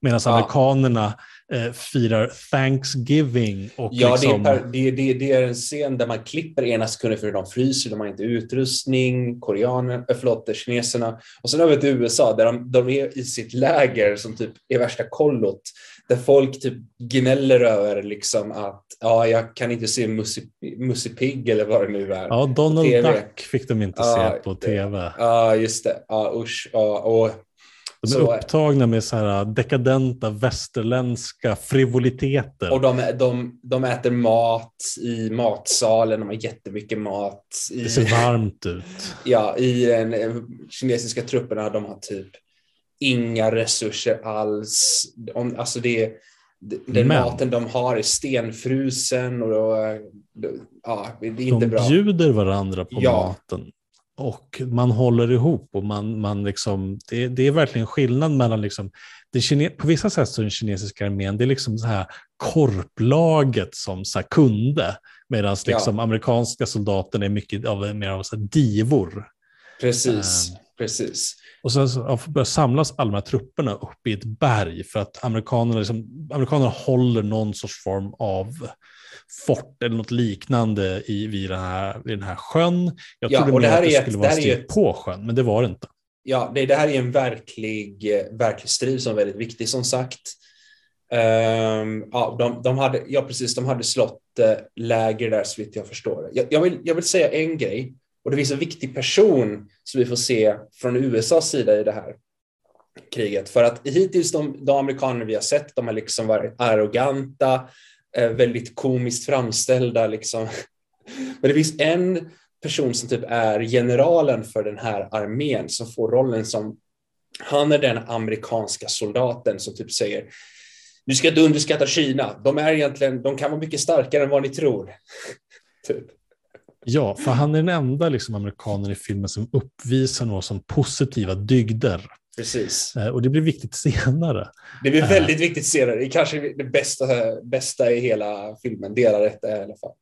Medan Ja. amerikanerna eh, firar Thanksgiving. Och ja det, är liksom, per, det, det, det är en scen där man klipper ena sekunden för de fryser, de har inte utrustning, koreaner, äh, förlåt, kineserna. Och sen över till USA där de, de är i sitt läger som typ är värsta kollot. Där folk typ gnäller över liksom att ja, jag kan inte se Musse, Pigg eller vad det nu är. ja, Donald TV. Duck fick de inte Ja, se på tv. Ja, just det. Ja, usch. Ja, och, De är så- upptagna med så här dekadenta västerländska frivoliteter. och de, de, de äter mat i matsalen, de har jättemycket mat. I, Det ser varmt ut. Ja, i den eh, kinesiska trupperna, de har typ inga resurser alls. Om, alltså det, den Men- maten de har är stenfrusen och då, då, ja, det är inte De bra. bjuder varandra på Ja. maten. Och man håller ihop och man, man liksom, det, det är verkligen skillnad mellan liksom, det kine, på vissa sätt så är den kinesiska armén, det är liksom så här korplaget som så kunde, medan Ja. liksom amerikanska soldaterna är mycket av, mer av så här divor. Precis, Ehm. precis. Och sen så ja, börjar samlas alla de här trupperna uppe i ett berg för att amerikanerna, liksom, amerikanerna håller någon sorts form av fort eller något liknande i, vid, den här, vid den här sjön. Jag Ja, trodde och det här att det ett- skulle det vara stig ett- på sjön, men det var det inte. Ja, det, det här är en verklig, verklig strid som är väldigt viktig som sagt. Ehm, ja, de, de hade, ja, precis, de hade slått eh, läger där så vitt jag förstår det. Jag, jag, vill, jag vill säga en grej, och det finns en viktig person som vi får se från USAs sida i det här kriget. För att hittills de, de amerikaner vi har sett, de har liksom varit arroganta, eh, väldigt komiskt framställda. Liksom. Men det finns en person som typ är generalen för den här armén som får rollen som han är den amerikanska soldaten som typ säger du ska inte underskatta Kina. De är egentligen, de kan vara mycket starkare än vad ni tror. typ. Ja, för han är den enda liksom, amerikanen i filmen som uppvisar några som positiva dygder. Precis. Eh, och det blir viktigt senare. Det blir Äh. väldigt viktigt senare. Det är kanske det bästa, bästa i hela filmen. Delar detta i alla fall.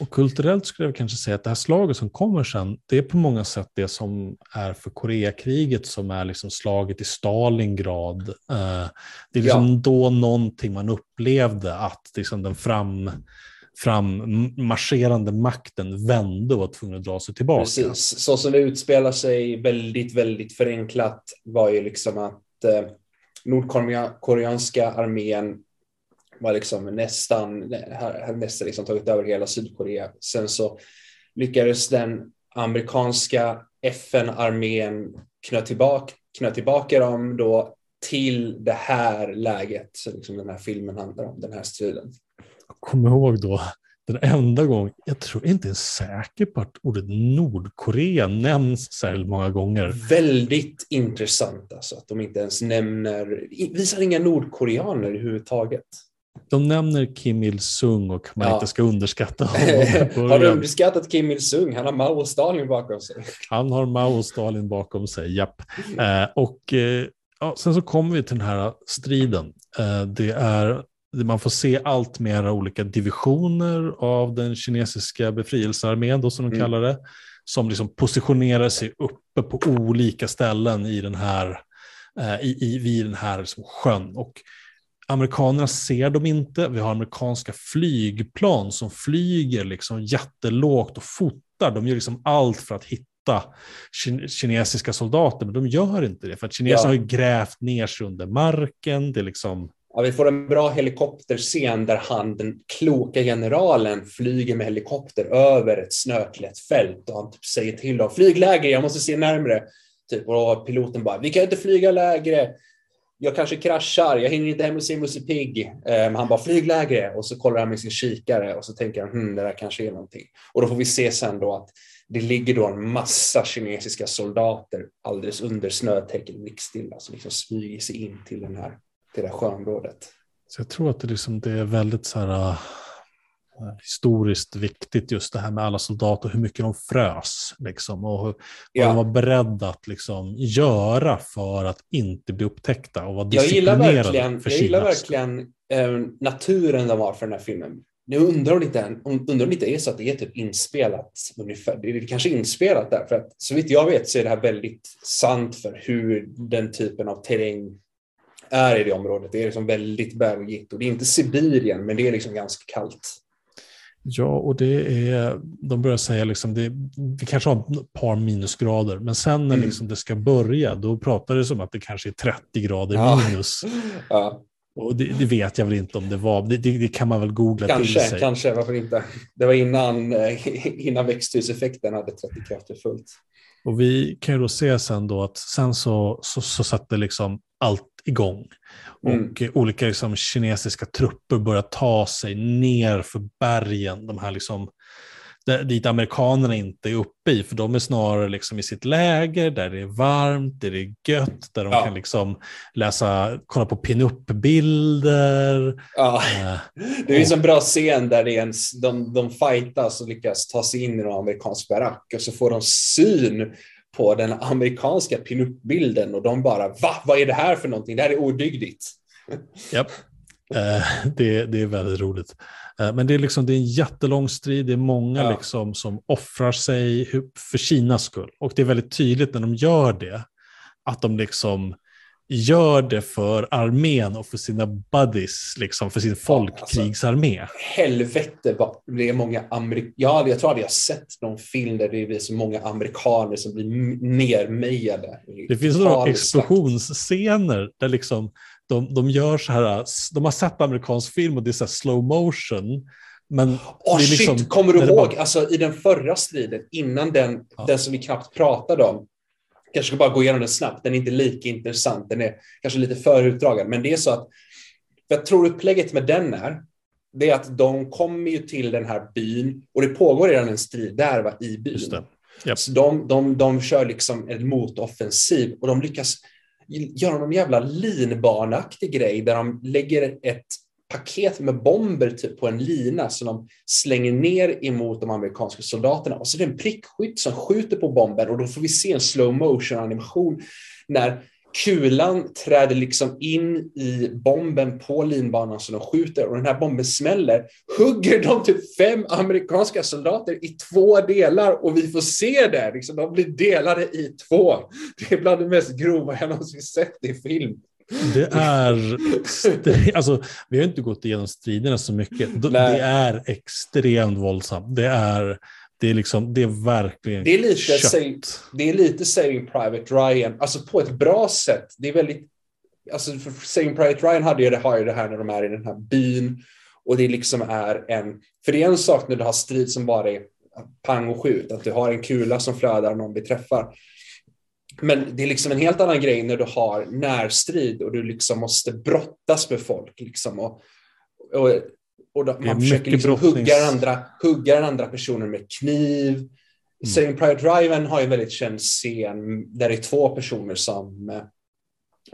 Och kulturellt skulle jag kanske säga att det här slaget som kommer sen, det är på många sätt det som är för Koreakriget som är liksom slaget i Stalingrad. Eh, Det är liksom då någonting man upplevde att liksom den fram, frammarscherande makten vände och var tvungen att dra sig tillbaka. Precis. Så som det utspelar sig väldigt, väldigt förenklat var ju liksom att eh, nordkoreanska armén var liksom nästan, hade nästan liksom tagit över hela Sydkorea. Sen så lyckades den amerikanska FN-armén knö tillbaka, knö tillbaka dem då till det här läget, så liksom den här filmen handlar om, den här striden. Kom ihåg då, den enda gång, jag tror inte ens säker på att ordet Nordkorea nämns särskilt många gånger. Väldigt intressant alltså att de inte ens nämner, visar inga nordkoreaner överhuvudtaget. De nämner Kim Il-Sung och man Ja. inte ska underskatta honom. Har du underskattat Kim Il-Sung? Han har Mao och Stalin bakom sig. Han har Mao och Stalin bakom sig, japp. Eh, och eh, ja, sen så kommer vi till den här striden. Eh, det är, man får se allt mer olika divisioner av den kinesiska befrielsearmén, då, som de Mm. kallar det, som liksom positionerar sig uppe på olika ställen i den här, eh, i, i, vid den här liksom sjön. Och amerikanerna ser dem inte. Vi har amerikanska flygplan som flyger liksom jättelågt och fotar. De gör liksom allt för att hitta kin- kinesiska soldater, men de gör inte det. För att kineserna Ja. har ju grävt ner sig under marken. Det är liksom... Ja, vi får en bra helikopterscen där han, den kloka generalen, flyger med helikopter över ett snöklätt fält och han typ säger till dem, flyg lägre, jag måste se närmre. Typ, och piloten bara, vi kan inte flyga lägre. Jag kanske kraschar, jag hinner inte hem och se Musse Pigg. Um, han bara, flyg lägre. Och så kollar han med sin kikare och så tänker han, hm, det där kanske är någonting. Och då får vi se sen då att det ligger då en massa kinesiska soldater alldeles under snötäcket, blickstilla, som liksom smyger sig in till, den här, det här sjöområdet. Så jag tror att det, liksom, det är väldigt så här, äh, historiskt viktigt just det här med alla soldater och hur mycket de frös. Liksom, och hur, Ja. vad de var beredda att liksom, göra för att inte bli upptäckta och vara Jag gillar verkligen, jag gillar verkligen eh, naturen de har för den här filmen. Jag undrar om det inte, undrar om det inte är så att det är typ inspelat ungefär. Det är kanske inspelat där, för att så vitt jag vet så är det här väldigt sant för hur den typen av terräng är i det området. Det är liksom väldigt bergigt och det är inte Sibirien, men det är liksom ganska kallt. Ja, och det är, de börjar säga liksom, det, vi kanske har ett par minusgrader, men sen när Mm. liksom det ska börja, då pratar det som att det kanske är 30 grader Ja. minus. Ja, Och det, det vet jag väl inte om det var, det, det, kan man väl googla till kanske, sig. kanske, varför inte? Det var innan, eh, innan växthuseffekten hade trätt i kraft fullt. Och vi kan ju då se sen då att sen så, så, så satte liksom allt igång. Mm. Och eh, olika liksom, kinesiska trupper börjar ta sig ner för bergen, de här liksom, där, dit amerikanerna inte är uppe i, för de är snarare liksom i sitt läger där det är varmt, där det är gött, där de Ja. kan liksom läsa, kolla på pin-up-bilder. Ja. Eh, Det finns en bra scen där det är en, de, de fightas och lyckas ta sig in i någon amerikansk barack och så får de syn på den amerikanska pinup-bilden och de bara va, vad är det här för någonting? Det här är odygdigt. Japp. Eh, det, det är väldigt roligt. Eh, men det är, liksom, det är en jättelång strid. Det är många Ja. liksom, som offrar sig för Kinas skull. Och det är väldigt tydligt när de gör det, att de liksom gör det för armén och för sina buddies, liksom, för sin folkkrigsarmé. Helvete vad det är många amerikaner. Ja, jag tror aldrig jag sett någon film där det är så många amerikaner som blir nermejade. Det finns några explosionsscener där liksom de, de gör så här, de har sett amerikansk film och det är så här slow motion. Men det är shit, liksom- kommer du ihåg? bara- Alltså i den förra striden, innan den, Ja. den som vi knappt pratade om. Kanske ska bara gå igenom den snabbt, den är inte lika intressant, den är kanske lite för utdragen. Men det är så att, jag tror upplägget med den är, det är att de kommer ju till den här byn och det pågår redan en strid där va, i byn. Japp. Så de, de, de kör liksom en motoffensiv och de lyckas göra någon jävla linbaneaktig grej där de lägger ett paket med bomber typ på en lina som de slänger ner emot de amerikanska soldaterna. Och så är det en prickskytt som skjuter på bomben och då får vi se en slow motion animation när kulan träder liksom in i bomben på linbanan som de skjuter och den här bomben smäller. Hugger de typ fem amerikanska soldater i två delar och vi får se det. Liksom, de blir delade i två. Det är bland det mest grova jag någonsin sett i film. Det är, alltså, vi har inte gått igenom striderna så mycket. Det Nej. det är extremt våldsamt. Det är, det är, liksom, det är verkligen Det är lite, kött. say, det är lite Saving Private Ryan, alltså på ett bra sätt. Det är väldigt, alltså för Saving Private Ryan hade ju det, har ju det här när de är i den här byn och det liksom är en, för det är en sak när du har strid som bara är pang och skjut, att du har en kula som flödar och någon blir träffar. Men det är liksom en helt annan grej när du har närstrid och du liksom måste brottas med folk. Liksom och, och, och då, man försöker liksom brottnings- hugga, den andra, hugga den andra personen med kniv. Mm. Saving Private Ryan har ju en väldigt känd scen där det är två personer som,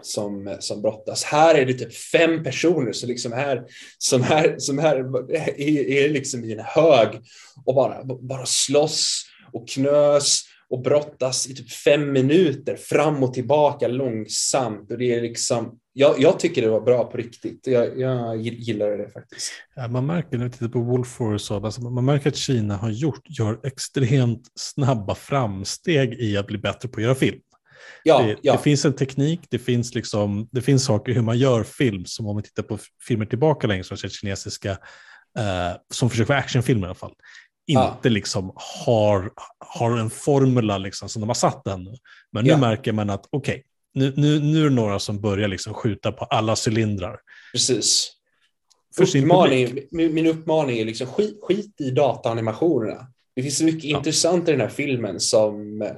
som, som brottas. Här är det typ fem personer som liksom är, som är, som är, är, är liksom i en hög och bara, bara slåss och knös och brottas i typ fem minuter fram och tillbaka långsamt. Och det är liksom, jag, jag tycker det var bra på riktigt. Jag, jag gillar det faktiskt. Ja, man märker när vi tittar på Wolf alltså, man märker att Kina har gjort, gör extremt snabba framsteg i att bli bättre på att göra film. Ja, det, ja. det, finns en teknik, det finns, liksom, det finns saker hur man gör film, som om vi tittar på filmer tillbaka längre, som kinesiska, eh, som försöker vara actionfilmer i alla fall, inte ja. liksom har, har en formula liksom som de har satt ännu. Men nu ja. märker man att okej, okay, nu, nu, nu är det några som börjar liksom skjuta på alla cylindrar. Precis. Uppmaning, min, min uppmaning är liksom skit, skit i dataanimationerna. Det finns så mycket ja. intressant i den här filmen som eh,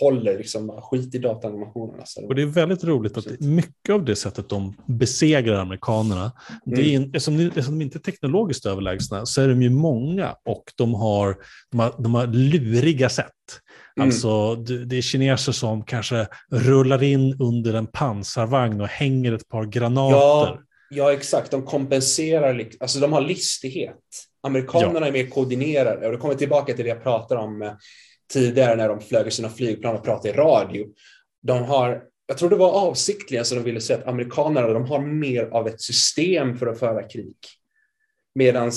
håller liksom skit i dataanimationerna. Och det är väldigt roligt att mycket av det sättet de besegrar amerikanerna, mm. det är, mm. eftersom, de, eftersom de inte är teknologiskt överlägsna så är de ju många och de har, de har, de har luriga sätt. Mm. Alltså det är kineser som kanske rullar in under en pansarvagn och hänger ett par granater. Ja, ja exakt. De kompenserar, alltså de har listighet. Amerikanerna ja. är mer koordinerade och det kommer tillbaka till det jag pratade om eh, tidigare när de flög sina flygplan och pratade i radio. De har, jag tror det var avsiktligen så de ville säga att amerikanerna de har mer av ett system för att föra krig. Medan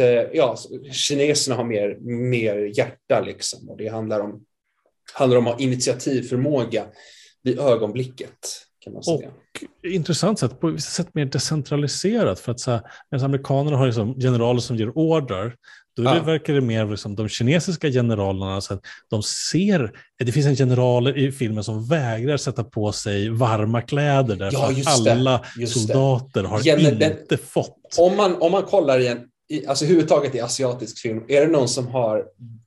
eh, ja, kineserna har mer, mer hjärta liksom och det handlar om, handlar om att ha initiativförmåga vid ögonblicket. Kan man säga. Och intressant sätt, på vissa sätt mer decentraliserat. För att så här, medan amerikanerna har liksom generaler som ger order, då ja. verkar det mer liksom de kinesiska generalerna, så att de ser, det finns en general i filmen som vägrar sätta på sig varma kläder därför ja, att alla soldater har Gener inte den, fått. Om man, om man kollar i en, i, alltså överhuvudtaget i asiatisk film, är det någon som har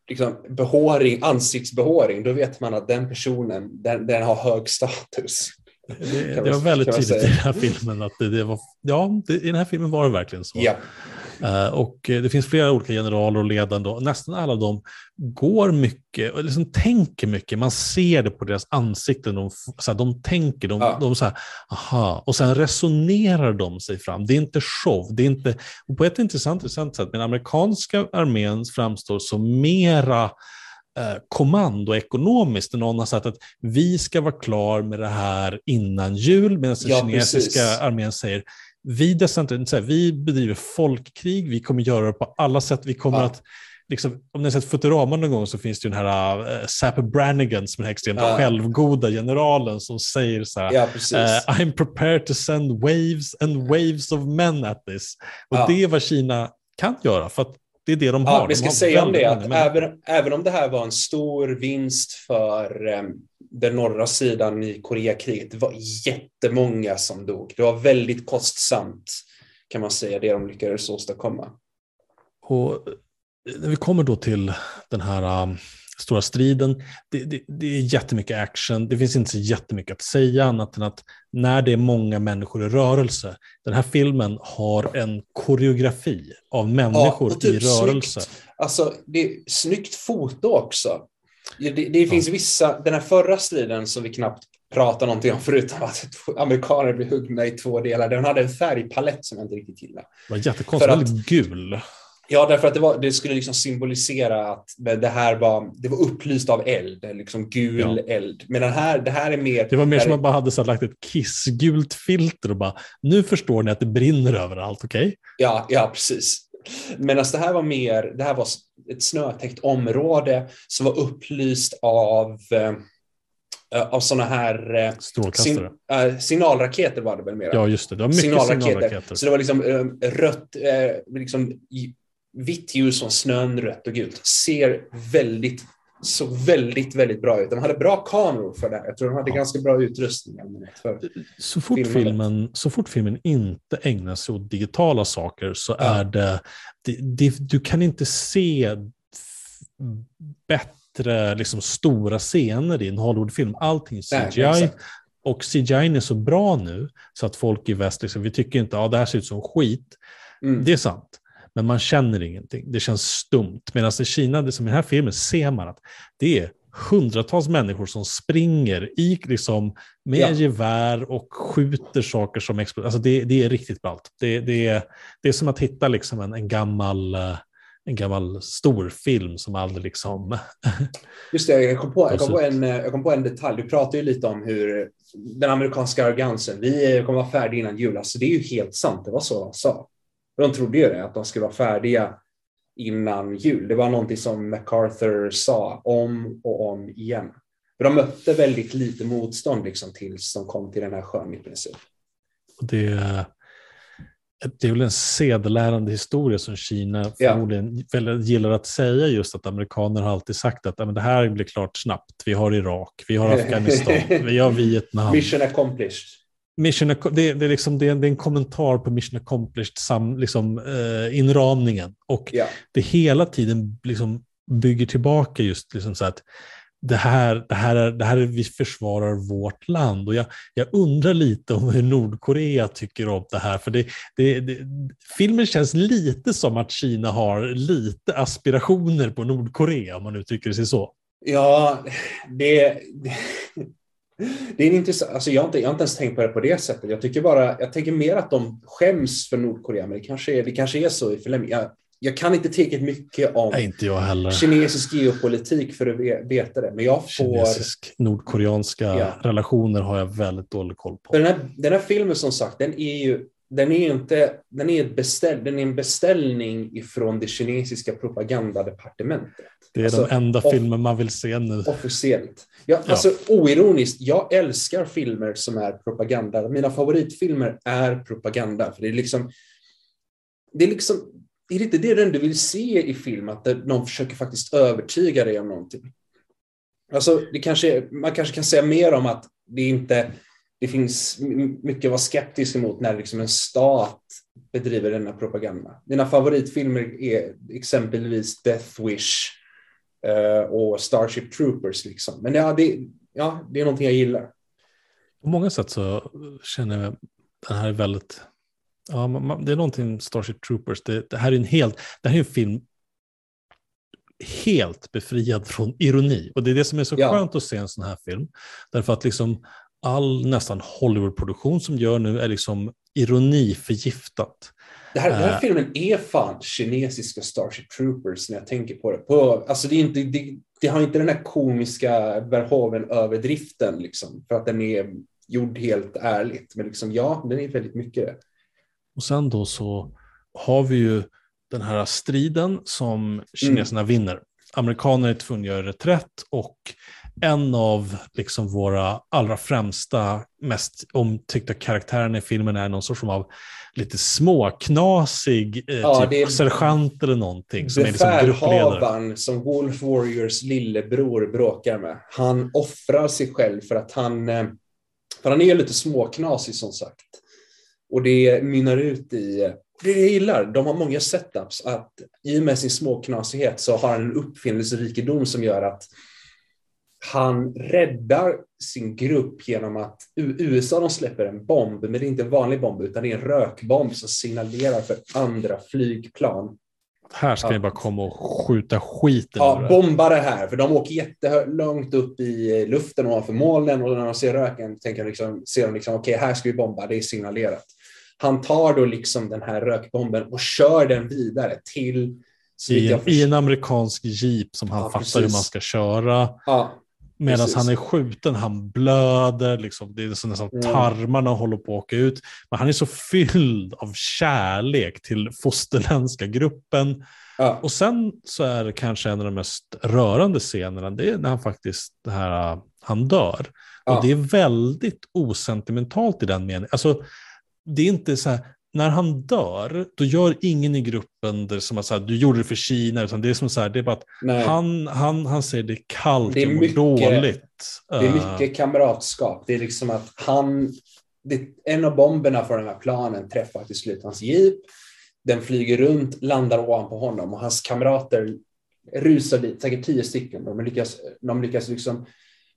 liksom, behåring, ansiktsbehåring, då vet man att den personen, den, den har hög status. Det, det var väldigt tydligt i den här filmen att det, det var, ja, det, i den här filmen var det verkligen så. Ja. Uh, och det finns flera olika generaler och ledande och nästan alla de går mycket och liksom tänker mycket. Man ser det på deras ansikten. De, så de tänker, de, ja. de så här, aha, och sen resonerar de sig fram. Det är inte show. Det är inte, och på ett intressant, intressant sätt, den amerikanska armén framstår som mera eh, kommando ekonomiskt. Någon har sagt att vi ska vara klar med det här innan jul, medan den ja, kinesiska precis. armén säger vi, vi bedriver folkkrig, vi kommer göra det på alla sätt, vi kommer ja. att Liksom, om ni har sett Futurama någon gång så finns det ju den här uh, Sapper Brannigan som är den extremt ja. självgoda generalen som säger så här, ja, uh, I'm prepared to send waves and waves of men at this. Och ja. det är vad Kina kan göra, för att det är det de har. Ja, vi ska de säga om det, att även, även om det här var en stor vinst för um, den norra sidan i Koreakriget, det var jättemånga som dog. Det var väldigt kostsamt, kan man säga, det de lyckades åstadkomma. Och när vi kommer då till den här um, stora striden. Det, det, det är jättemycket action. Det finns inte så jättemycket att säga annat än att när det är många människor i rörelse. Den här filmen har en koreografi av människor ja, typ i rörelse. Snyggt. Alltså, det är snyggt foto också. Det, det finns ja. vissa, den här förra striden som vi knappt pratar någonting om förutom att amerikaner blir huggna i två delar. Den hade en färgpalett som jag inte riktigt gillade. Det var jättekonstigt, väldigt gul. Ja, därför att det, var, det skulle liksom symbolisera att det här var, det var upplyst av eld, liksom gul ja. eld. Men den här, det här är mer... Det var mer som att man bara hade så lagt ett kissgult filter och bara, nu förstår ni att det brinner överallt, okej? Okay? Ja, ja, precis. Medan det här var mer, det här var ett snötäckt område som var upplyst av eh, av sådana här eh. Sin, äh, signalraketer var det väl mer? Ja, just det. Det var mycket signalraketer. signalraketer. Så det var liksom äh, rött, äh, liksom vitt ljus som snön, rött och gult. Ser väldigt, så väldigt, väldigt bra ut. De hade bra kameror för det här. Jag tror de hade ja. ganska bra utrustning. Så, fort filmen, så fort filmen inte ägnar sig åt digitala saker så ja. är det, det, det, du kan inte se bättre liksom, stora scener i en Hollywoodfilm. Allting är CGI. Nej, och CGI är så bra nu så att folk i väst, liksom, vi tycker inte att ah, det här ser ut som skit. Mm. Det är sant men man känner ingenting. Det känns stumt. Medan i Kina, det som i den här filmen, ser man att det är hundratals människor som springer i, liksom, med Ja. gevär och skjuter saker som exploderar. Alltså det, det är riktigt ballt. Det, det, är, det är som att hitta liksom en, en gammal eh, en gammal storfilm som aldrig liksom... Just det, jag kom, på, jag, kom på en, eh, jag kom på en detalj. Du pratade ju lite om hur den amerikanska arrogansen, vi kommer vara färdiga innan jul. Alltså, det är ju helt sant, det var så de sa. De trodde ju det, att de skulle vara färdiga innan jul. Det var någonting som MacArthur sa om och om igen. För de mötte väldigt lite motstånd liksom, tills de kom till den här sjön i princip. Det, det är väl en sedelärande historia som Kina Ja. förmodligen gillar att säga just att amerikaner har alltid sagt att "Ja, men det här blir klart snabbt. Vi har Irak, vi har Afghanistan, vi har Vietnam. Mission accomplished. Mission, det, det, är liksom, det, är, det är en kommentar på Mission Accomplished sam, liksom, eh, inramningen. Och Ja. det hela tiden liksom bygger tillbaka just liksom så att det här, det, här är, det här är vi försvarar vårt land. Och jag, jag undrar lite om hur Nordkorea tycker om det här. För det, det, det, filmen känns lite som att Kina har lite aspirationer på Nordkorea, om man uttrycker sig så. Ja, det, det, är intressant, alltså jag, har inte, jag har inte ens tänkt på det på det sättet. Jag tycker bara, jag tänker mer att de skäms för Nordkorea, men det kanske är, det kanske är så i förlängningen. Jag, jag kan inte tillräckligt mycket om Nej, inte jag heller. kinesisk geopolitik för att ve- veta det, men jag får... Kinesisk-nordkoreanska Ja. relationer har jag väldigt dålig koll på. Den, här, den här filmen som sagt, den är ju den är inte, den är, ett beställ, den är en beställning ifrån det kinesiska propagandadepartementet. Det är Alltså, den enda off- filmen man vill se nu. Officiellt. Ja, Ja. Alltså oironiskt, jag älskar filmer som är propaganda. Mina favoritfilmer är propaganda. För det är liksom, det är liksom, är det inte det du vill se i film? Att någon försöker faktiskt övertyga dig om någonting. Alltså, det kanske, är- man kanske kan säga mer om att det inte, det finns mycket att vara skeptisk emot när liksom en stat bedriver denna propaganda. Mina favoritfilmer är exempelvis Death Wish eh, och Starship Troopers. Liksom. Men ja det, ja, det är någonting jag gillar. På många sätt så känner jag den här är väldigt... Ja, man, det är någonting Starship Troopers. Det, det här är en helt... Det här är en film helt befriad från ironi. Och det är det som är så Ja. skönt att se en sån här film. Därför att liksom all nästan Hollywood-produktion som gör nu är liksom ironiförgiftat. Det här, den här Eh. filmen är fan kinesiska Starship Troopers när jag tänker på det. På, alltså det, är inte, det, det har inte den här komiska Verhoeven-överdriften, liksom, för att den är gjord helt ärligt. Men liksom, ja, den är väldigt mycket det. Och sen då så har vi ju den här striden som kineserna vinner. Amerikaner är tvungna att göra reträtt och en av liksom våra allra främsta, mest omtyckta karaktärerna i filmen är någon sorts av lite småknasig eh, Ja, typ sergeant eller någonting som är liksom gruppledare. Som Wolf Warriors lillebror bråkar med. Han offrar sig själv för att han, eh, för han är lite småknasig som sagt. Och det mynnar ut i, det jag gillar, de har många setups, att i och med sin småknasighet så har han en uppfinningsrikedom som gör att han räddar sin grupp genom att USA de släpper en bomb, men det är inte en vanlig bomb utan det är en rökbomb som signalerar för andra flygplan Här ska ni bara komma och skjuta skiten Ja, bomba det här, för de åker jättelångt upp i luften ovanför molnen och när de ser röken tänker de liksom, ser de liksom, okej, här ska vi bomba, det är signalerat. Han tar då liksom den här rökbomben och kör den vidare till, I, en, I en amerikansk jeep som han Ja, fattar hur precis. man ska köra. ja, Medan han är skjuten, han blöder, liksom, det är så nästan Mm. tarmarna håller på att åka ut. Men han är så fylld av kärlek till fosterländska gruppen. ja, Och sen så är det kanske en av de mest rörande scenerna, det är när han faktiskt, det här, uh, han dör. Ja. Och det är väldigt osentimentalt i den meningen. Alltså, det är inte så här, när han dör, då gör ingen i gruppen det som att så här, du gjorde det för Kina, utan det är som så här, det är bara att nej. han, han, han säger det är kallt, Det är mycket- dåligt. Det är Eh, mycket kamratskap. Det är liksom att han, det, en av bomberna från den här planen träffar till slut hans jeep. Den flyger runt, landar ovanpå honom och hans kamrater rusar dit, säkert tio stycken. De lyckas, de lyckas liksom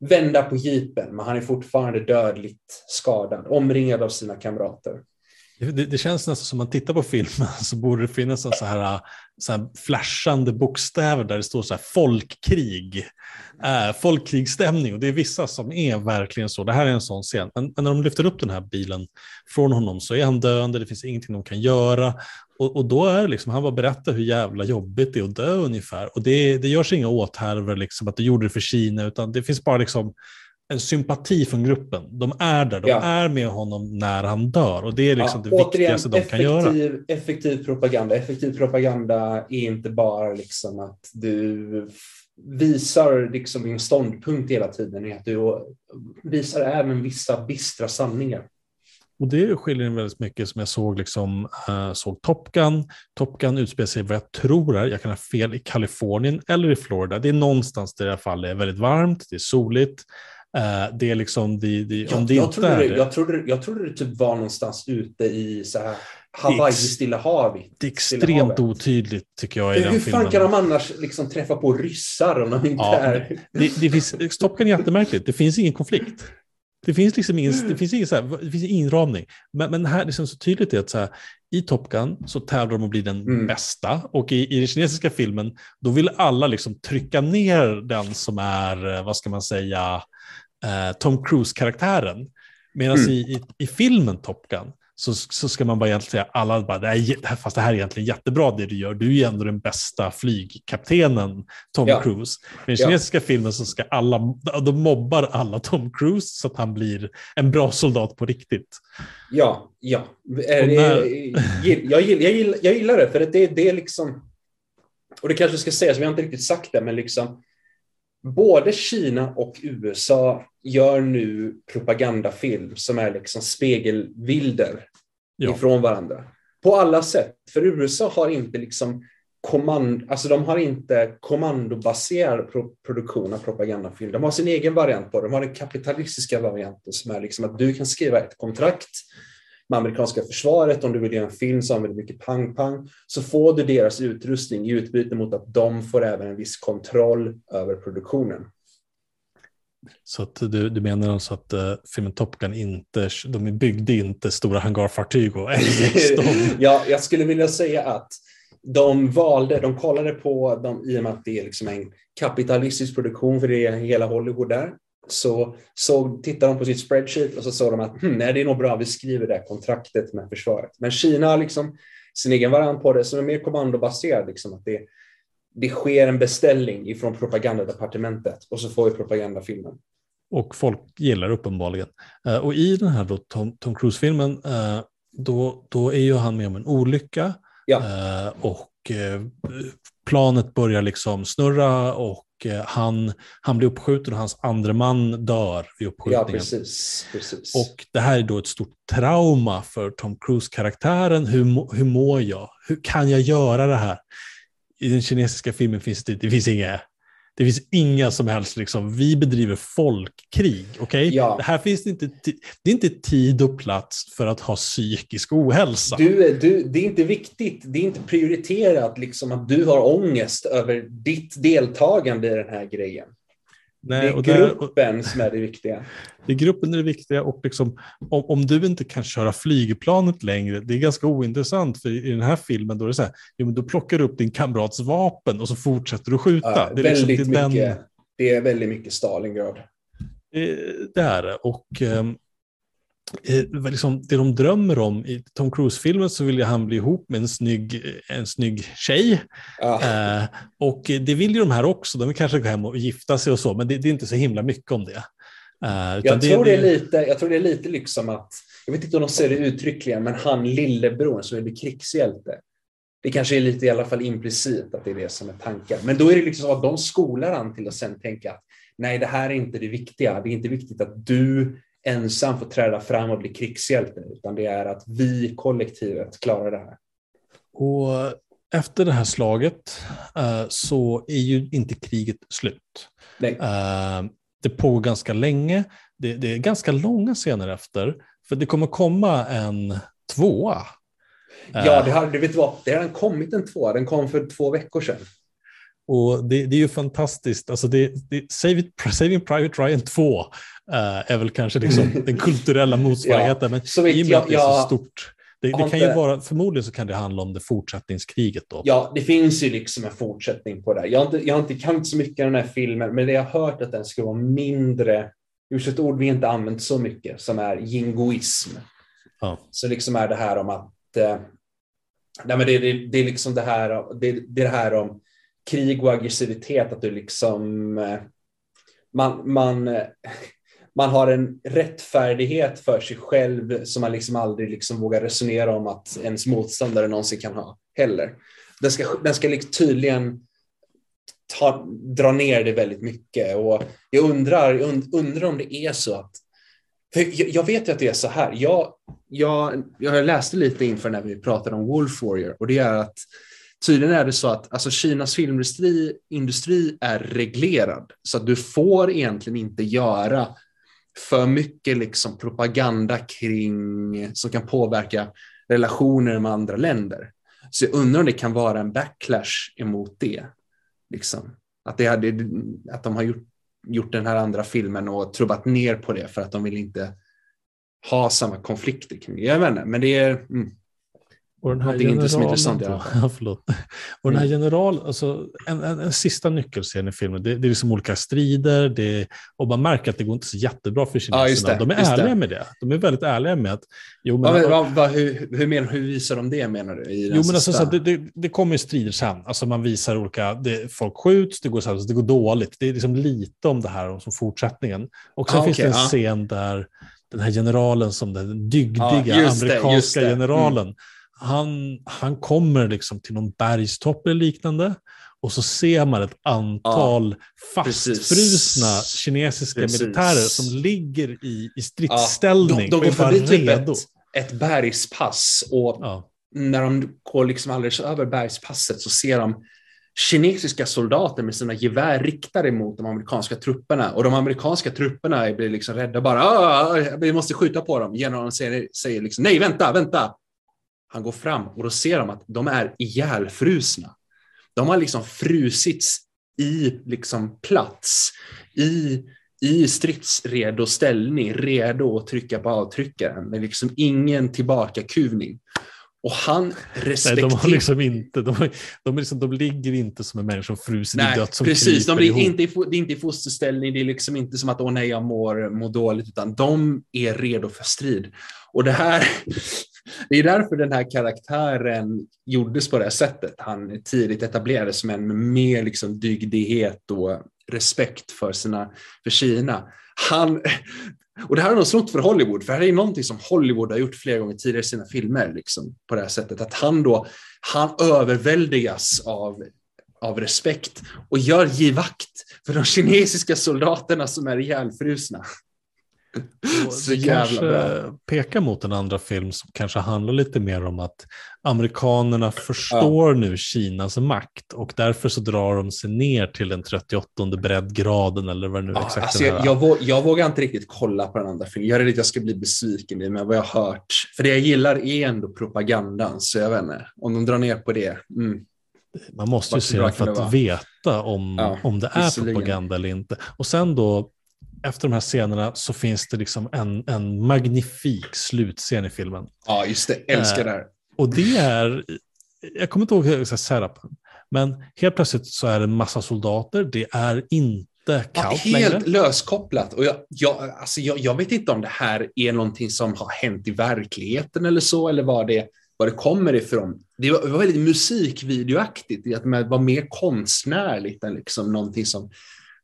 vända på jeepen, men han är fortfarande dödligt skadad, omringad av sina kamrater. Det, det, känns nästan som att man tittar på filmen så borde det finnas en så här, äh, så här flashande bokstäver där det står så här folkkrig. Äh, folkkrigsstämning och det är vissa som är verkligen så. Det här är en sån scen. Men, men, när de lyfter upp den här bilen från honom så är han döende, det finns ingenting de kan göra. Och, och då är det liksom, han bara berättar hur jävla jobbigt det är att dö ungefär. Och det, det görs inga åthärvor, liksom, att du gjorde det för Kina, utan det finns bara liksom en sympati från gruppen. De är där, de ja. är med honom när han dör och det är liksom ja, det viktigaste de kan göra. Effektiv propaganda. Effektiv propaganda är inte bara liksom att du visar liksom din ståndpunkt hela tiden, är att du visar även vissa bistra sanningar. Och det skiljer väldigt mycket som jag såg, liksom, uh, såg Top Gun. Top Gun utspelar sig vad jag tror är, jag kan ha fel, i Kalifornien eller i Florida. Det är någonstans där i alla fall är väldigt varmt, det är soligt. Uh, det är liksom, de, de, om det jag inte är det. Jag trodde, jag trodde det typ var någonstans ute i så här Hawaii, Stilla havet. Det är extremt otydligt tycker jag. I Hur den fan filmen. kan de annars liksom träffa på ryssar om de inte ja, är... Det, det finns, Top Gun är jättemärkligt, det finns ingen konflikt. Det finns liksom ingen, det finns ingen, så här, det finns ingen inramning. Men, men här liksom så tydligt är att så här, i Top Gun så tävlar de om att bli den mm. bästa. Och i, i den kinesiska filmen, då vill alla liksom trycka ner den som är, vad ska man säga, eh, Tom Cruise-karaktären. Medan mm. i, i, i, filmen Top Gun så, så ska man bara egentligen säga alla bara, det här, fast det här är egentligen jättebra det du gör, du är ju ändå den bästa flygkaptenen Tom ja. Cruise. I den kinesiska ja. filmen så ska alla, de mobbar alla Tom Cruise så att han blir en bra soldat på riktigt. Ja, ja. När... Jag, gillar, jag, gillar, jag gillar det, för det, det är liksom, och det kanske ska sägas, vi har inte riktigt sagt det, men liksom både Kina och USA gör nu propagandafilm som är liksom spegelbilder ja. ifrån varandra. På alla sätt. För USA har inte liksom kommand, alltså de har inte kommandobaserad pro produktion av propagandafilm. De har sin egen variant på det. De har den kapitalistiska varianten som är liksom att du kan skriva ett kontrakt med amerikanska försvaret, om du vill göra en film som använder mycket pang-pang, så får du deras utrustning i utbyte mot att de får även en viss kontroll över produktionen. Så att du, du menar alltså att uh, filmen Top Gun inte, de byggde inte stora hangarfartyg och Ja, jag skulle vilja säga att de valde, de kollade på dem i och med att det är liksom en kapitalistisk produktion för det är hela Hollywood där så, så tittade de på sitt spreadsheet och så sa de att hm, nej, det är nog bra, vi skriver det kontraktet med försvaret. Men Kina har liksom sin egen variant på det som är mer kommandobaserad, liksom, att det, det sker en beställning ifrån propagandadepartementet och så får vi propagandafilmen. Och folk gillar uppenbarligen. Uh, och i den här då, Tom, Tom Cruise-filmen, uh, då, då är ju han med om en olycka ja. uh, och planet börjar liksom snurra och Eh, han, han blir uppskjuten och hans andra man dör vid uppskjutningen. Ja, precis, precis. Och det här är då ett stort trauma för Tom Cruise-karaktären. Hur, hur mår jag? Hur kan jag göra det här? I den kinesiska filmen finns det, det finns inga det finns inga som helst, liksom, vi bedriver folkkrig. Okay? Ja. Här finns det, inte, det är inte tid och plats för att ha psykisk ohälsa. Du, du, det är inte viktigt, det är inte prioriterat liksom, att du har ångest över ditt deltagande i den här grejen. Nej, det är gruppen där, som är det viktiga. Det är gruppen är det viktiga och liksom, om, om, du inte kan köra flygplanet längre, det är ganska ointressant för i den här filmen då är det så här, jo, men då plockar du upp din kamrats vapen och så fortsätter du skjuta. Ja, det, är liksom, väldigt det, är mycket, den... det är väldigt mycket Stalingrad. Det, är det och um, eh, liksom, det de drömmer om i Tom Cruise-filmen så vill han bli ihop med en snygg, en snygg tjej. Ja. Eh, och det vill ju de här också. De vill kanske gå hem och gifta sig och så, men det, det är inte så himla mycket om det. Eh, jag, tror det, det är lite, jag tror det är lite liksom att, jag vet inte om de säger det uttryckligen, men han lillebror som vill bli krigshjälte. Det kanske är lite i alla fall implicit att det är det som är tanken. Men då är det liksom att de skolar han till att sen tänka att nej, det här är inte det viktiga. Det är inte viktigt att du ensam får träda fram och bli krigshjälte, utan det är att vi kollektivet klarar det här. Och efter det här slaget uh, så är ju inte kriget slut. Uh, det pågår ganska länge. Det, det, är ganska långa scener efter, för det kommer komma en tvåa. Ja, det har, det vet vad, det har kommit en tvåa. Den kom för två veckor sedan. Och det, det är ju fantastiskt. Alltså det, det, Saving, Private Ryan 2 uh, eh, är väl kanske liksom den kulturella motsvarigheten. ja, men i och med att det är så stort det, det kan ju vara, förmodligen så kan det handla om det fortsättningskriget då. Ja, det finns ju liksom en fortsättning på det. Jag har inte, jag har inte kan så mycket av den här filmen, men det jag har hört att den ska vara mindre, just ett ord vi inte använt så mycket, som är jingoism. Ja. Så liksom är det här om att, eh, nej men det, det, det är liksom det här, det, det är det här om krig och aggressivitet, att du liksom, eh, man, man eh, man har en rättfärdighet för sig själv som man liksom aldrig liksom vågar resonera om att ens motståndare någonsin kan ha heller. Den ska, den ska liksom tydligen ta, dra ner det väldigt mycket och jag undrar, undrar om det är så att jag, jag vet ju att det är så här. Jag, jag, jag läste lite inför när vi pratade om Wolf Warrior och det är att tydligen är det så att alltså, Kinas filmindustri industri är reglerad så att du får egentligen inte göra för mycket liksom propaganda kring som kan påverka relationer med andra länder. Så jag undrar om det kan vara en backlash emot det. Liksom. Att, det hade, att de har gjort, gjort den här andra filmen och trubbat ner på det för att de vill inte ha samma konflikter kring det. Jag vet inte, men det är... Mm. Och den här generalen, ja, förlåt. Och den här mm. general, alltså, en, en, en sista nyckelscen i filmen, det, det, är liksom olika strider det, och man märker att det går inte så jättebra för kineserna. Ja, de är ärliga det. med det. De är väldigt ärliga med att... Jo, men, ja, men, va, hur, hur, menar, hur visar de det menar du? jo, men alltså, så det, det, kommer strider sen. Alltså, man visar olika, folk skjuts, det går, så här, det går dåligt. Det är liksom lite om det här som fortsättningen. Och sen ah, finns okay, det en ah. scen där den här generalen som den dygdiga ah, amerikanska det, generalen mm han, han kommer liksom till någon bergstopp eller liknande och så ser man ett antal ja, fastfrusna precis. kinesiska precis. militärer som ligger i, i stridsställning ja, de, de är bara typ. Ett, ett bergspass och ja. när de går liksom alldeles över bergspasset så ser de kinesiska soldater med sina gevär riktade mot de amerikanska trupperna och de amerikanska trupperna blir liksom rädda bara ah, vi måste skjuta på dem. Generalen säger, säger liksom nej vänta, vänta, han går fram och då ser de att de är ihjälfrusna. De har liksom frusits i liksom plats, i, i stridsredo ställning, redo att trycka på avtryckaren med liksom ingen tillbakakuvning. Och han respekterar... Nej, de, har liksom inte, de, de, liksom, de ligger inte som en människa som frusit i död som precis. De blir inte i, det är inte i fosterställning, det är liksom inte som att åh nej, jag mår, mår dåligt, utan de är redo för strid. Och det här, det är därför den här karaktären gjordes på det här sättet. Han tidigt etablerades som en med mer liksom dygdighet och respekt för, sina, för Kina. Han, och det här har de snott för Hollywood, för det här är någonting som Hollywood har gjort flera gånger tidigare i sina filmer, liksom, på det här sättet. Att han då, han överväldigas av, av respekt och gör givakt för de kinesiska soldaterna som är ihjälfrusna. Så kanske pekar mot en andra film som kanske handlar lite mer om att amerikanerna förstår ja. nu Kinas makt och därför så drar de sig ner till den 38 breddgraden eller vad det nu ja, exakt alltså jag, jag, våg, jag, vågar inte riktigt kolla på den andra filmen. Jag är rädd att jag ska bli besviken med vad jag har hört. För det jag gillar är ändå propagandan, så jag vet inte. Om de drar ner på det. Mm. Man måste ju se den för att veta om, ja, om det är propaganda eller inte. Och sen då efter de här scenerna så finns det liksom en, en magnifik slutscen i filmen. Ja, just det. Älskar eh, det här. Och det är, jag kommer inte ihåg setupen, men helt plötsligt så är det en massa soldater. Det är inte kallt ja, Helt längre. löskopplat. Och jag, jag, alltså jag, jag, vet inte om det här är någonting som har hänt i verkligheten eller så, eller vad det, var det kommer ifrån. Det var, det var väldigt musikvideoaktigt, att det var mer konstnärligt än liksom någonting som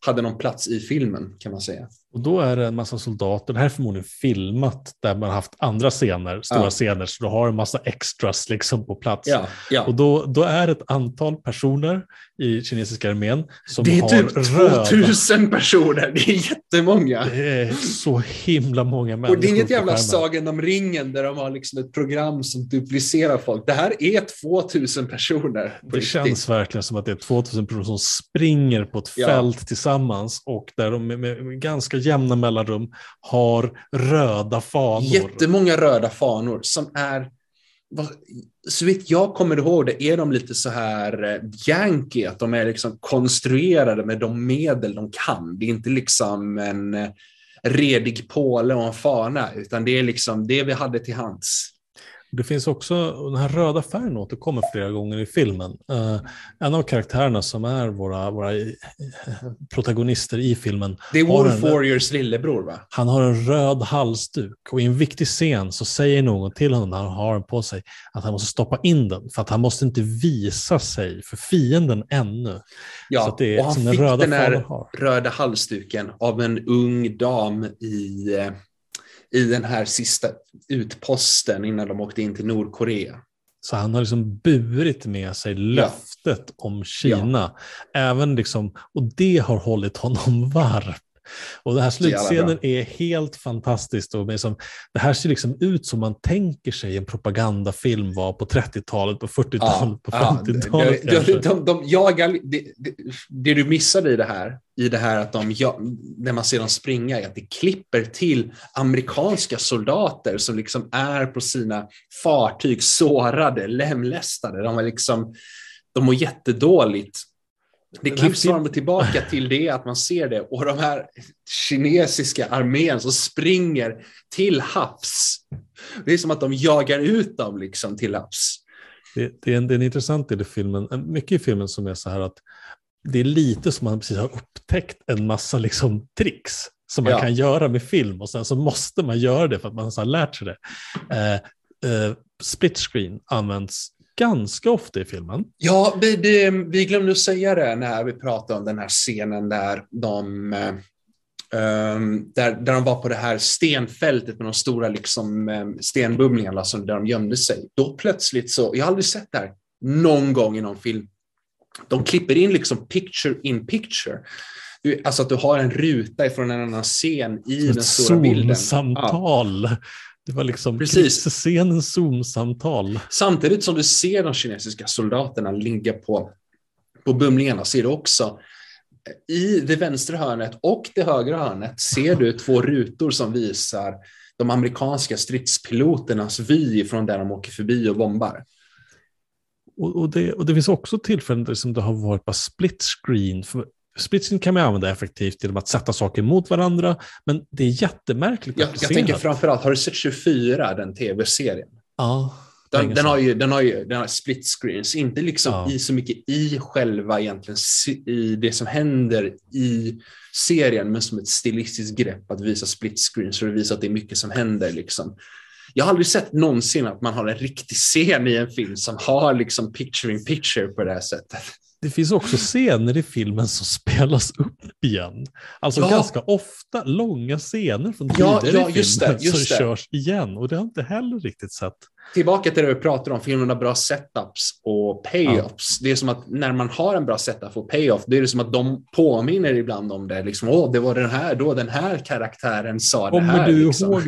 hade någon plats i filmen kan man säga. Och då är det en massa soldater, det här är förmodligen filmat där man haft andra scener, stora ja. scener, så du har en massa extras liksom på plats. Ja, ja. Och då, då är det ett antal personer i kinesiska armén som har Det är typ röda. 2000 personer, det är jättemånga. Det är så himla många människor. Och det är inget jävla Sagan om ringen där de har liksom ett program som duplicerar folk. Det här är 2000 personer. Det riktigt. känns verkligen som att det är 2000 personer som springer på ett fält tillsammans och där de med, med ganska jämna mellanrum har röda fanor. Jättemånga röda fanor som är, så vitt jag kommer ihåg det, är de lite så här eh, janky, yankee, att de är liksom konstruerade med de medel de kan. Det är inte liksom en eh, redig påle och en fana, utan det är liksom det vi hade till hands. Det finns också, den här röda färgen återkommer flera gånger i filmen. Uh, en av karaktärerna som är våra, våra uh, protagonister i filmen. Det är Wolf Warriors lillebror va? Han har en röd halsduk och i en viktig scen så säger någon till honom när han har den på sig att han måste stoppa in den för att han måste inte visa sig för fienden ännu. Ja, det och han fick den, den här röda halsduken av en ung dam i uh i den här sista utposten innan de åkte in till Nordkorea. Så han har liksom burit med sig löftet ja. om Kina. Ja. Även liksom, och det har hållit honom varm. Och den här slutscenen är helt fantastisk. Och liksom, det här ser liksom ut som man tänker sig en propagandafilm var på 30-talet, på 40-talet, ja, på 50-talet. Ja, de, de, de jagar, det, det, det, du missade i det här, i det här att de, när man ser dem springa, är att det klipper till amerikanska soldater som liksom är på sina fartyg sårade, lemlästade. De, är liksom, de mår jättedåligt det klipps fram och tillbaka till det, att man ser det. Och de här kinesiska armén som springer till havs. Det är som att de jagar ut dem liksom till havs. Det, det, är, en, det är en intressant del i filmen. Mycket i filmen som är så här att det är lite som man precis har upptäckt en massa liksom tricks som man ja. kan göra med film och sen så måste man göra det för att man har lärt sig det. Eh, eh, split screen används ganska ofta i filmen. Ja, vi, det, vi glömde att säga det när vi pratade om den här scenen där de Um, där, där de var på det här stenfältet med de stora liksom, um, stenbumlingarna som, där de gömde sig. Då plötsligt så, jag har aldrig sett det här någon gång i någon film. De klipper in liksom picture in picture. Du, alltså att du har en ruta ifrån en annan scen i Som den stora bilden. Zoom-samtal. Ja. Det var liksom Precis. scenens Zoom-samtal. Samtidigt som du ser de kinesiska soldaterna ligga på, på bumlingarna ser du också i det vänstra hörnet och det högra hörnet ser du två rutor som visar de amerikanska stridspiloternas vy från där de åker förbi och bombar. Och, och, det, och det finns också tillfällen där det har varit bara split screen. För Splitscreen kan man använda effektivt genom att sätta saker mot varandra, men det är jättemärkligt. Jag, jag tänker framförallt, har du sett 24, den tv-serien? Ja. Den, den, har ju, den har ju den har split screens, inte liksom ja. i så mycket i själva egentligen i det som händer i serien, men som ett stilistiskt grepp att visa split screens för att visa att det är mycket som händer. Liksom. Jag har aldrig sett någonsin att man har en riktig scen i en film som har liksom picture in picture på det här sättet det finns också scener i filmen som spelas upp igen. Alltså ja. ganska ofta långa scener från tidigare ja, ja, i filmen det, som det. körs igen. Och det har jag inte heller riktigt sett. Tillbaka till det vi pratar om, filmen har bra setups och payoffs. Ja. Det är som att när man har en bra setup och payoff, det är det som att de påminner ibland om det. Liksom, Åh, det var den här, då den här karaktären sa Kommer det här. Kommer du liksom. ihåg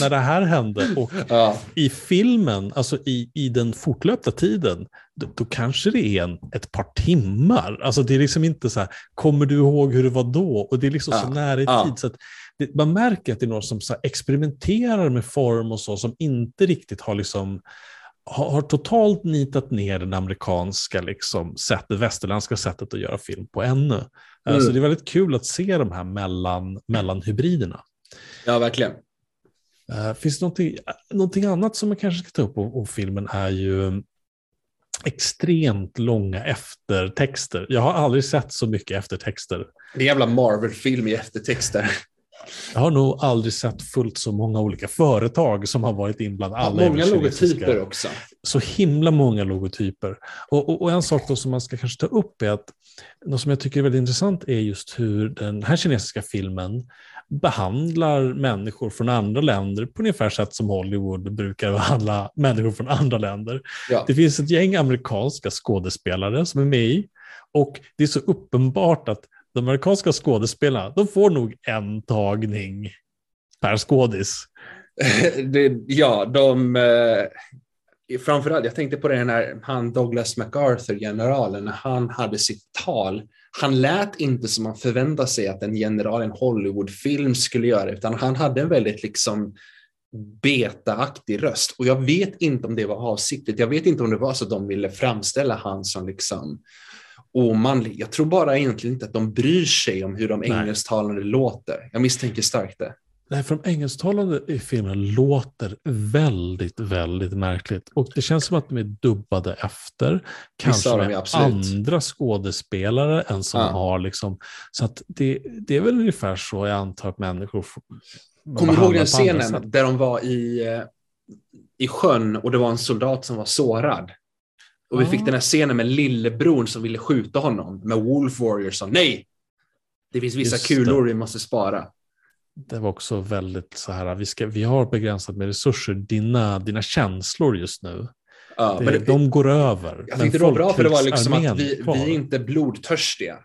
när det här hände? Och ja. i filmen, alltså i, i den fortlöpta tiden, då, då, kanske det är en, ett par timmar. Alltså det är liksom inte så här, kommer du ihåg hur det var då? Och det är liksom ja. så nära i tid. Så det, man märker att det är någon som så experimenterar med form och så, som inte riktigt har liksom har, har totalt nitat ner det amerikanska liksom, sättet, västerländska sättet att göra film på ännu. Eh, mm. Så det är väldigt kul att se de här mellan, mellan hybriderna. Ja, verkligen. Uh, finns det någonting, någonting annat som man kanske ska ta upp om, om filmen är ju extremt långa eftertexter. Jag har aldrig sett så mycket eftertexter. Det är en jävla Marvel-film i eftertexter. Jag har nog aldrig sett fullt så många olika företag som har varit inblandade. Ja, många logotyper också. Så himla många logotyper. Och, och, och, en sak då som man ska kanske ta upp är att något som jag tycker är väldigt intressant är just hur den här kinesiska filmen behandlar människor från andra länder på ungefär sätt som Hollywood brukar behandla människor från andra länder. Ja. Det finns ett gäng amerikanska skådespelare som är med i och det är så uppenbart att de amerikanska skådespelarna, de får nog en tagning per skådis. ja, de... Eh, framförallt, jag tänkte på det när han Douglas MacArthur, generalen, när han hade sitt tal han lät inte som man förväntade sig att en general i en Hollywoodfilm skulle göra, utan han hade en väldigt liksom betaaktig röst. Och jag vet inte om det var avsiktligt. Jag vet inte om det var så att de ville framställa han som liksom omanlig. Jag tror bara egentligen inte att de bryr sig om hur de engelsktalande låter. Jag misstänker starkt det. Nej, för de engelsktalande i filmen låter väldigt, väldigt märkligt. Och det känns som att de är dubbade efter. Kanske med andra skådespelare än som ja. har liksom. Så att det, det är väl ungefär så jag antar att människor Kommer du ihåg den scenen där de var i, eh, i sjön och det var en soldat som var sårad? Och vi fick den här scenen med lillebror som ville skjuta honom med Wolf Warriors som nej, det finns vissa Just kulor det. vi måste spara det var också väldigt så här, vi, ska, vi har begränsat med resurser, dina, dina känslor just nu. Ja, det, men det, de går över. Jag tyckte det var bra för det var liksom att vi, vi är inte blodtörstiga.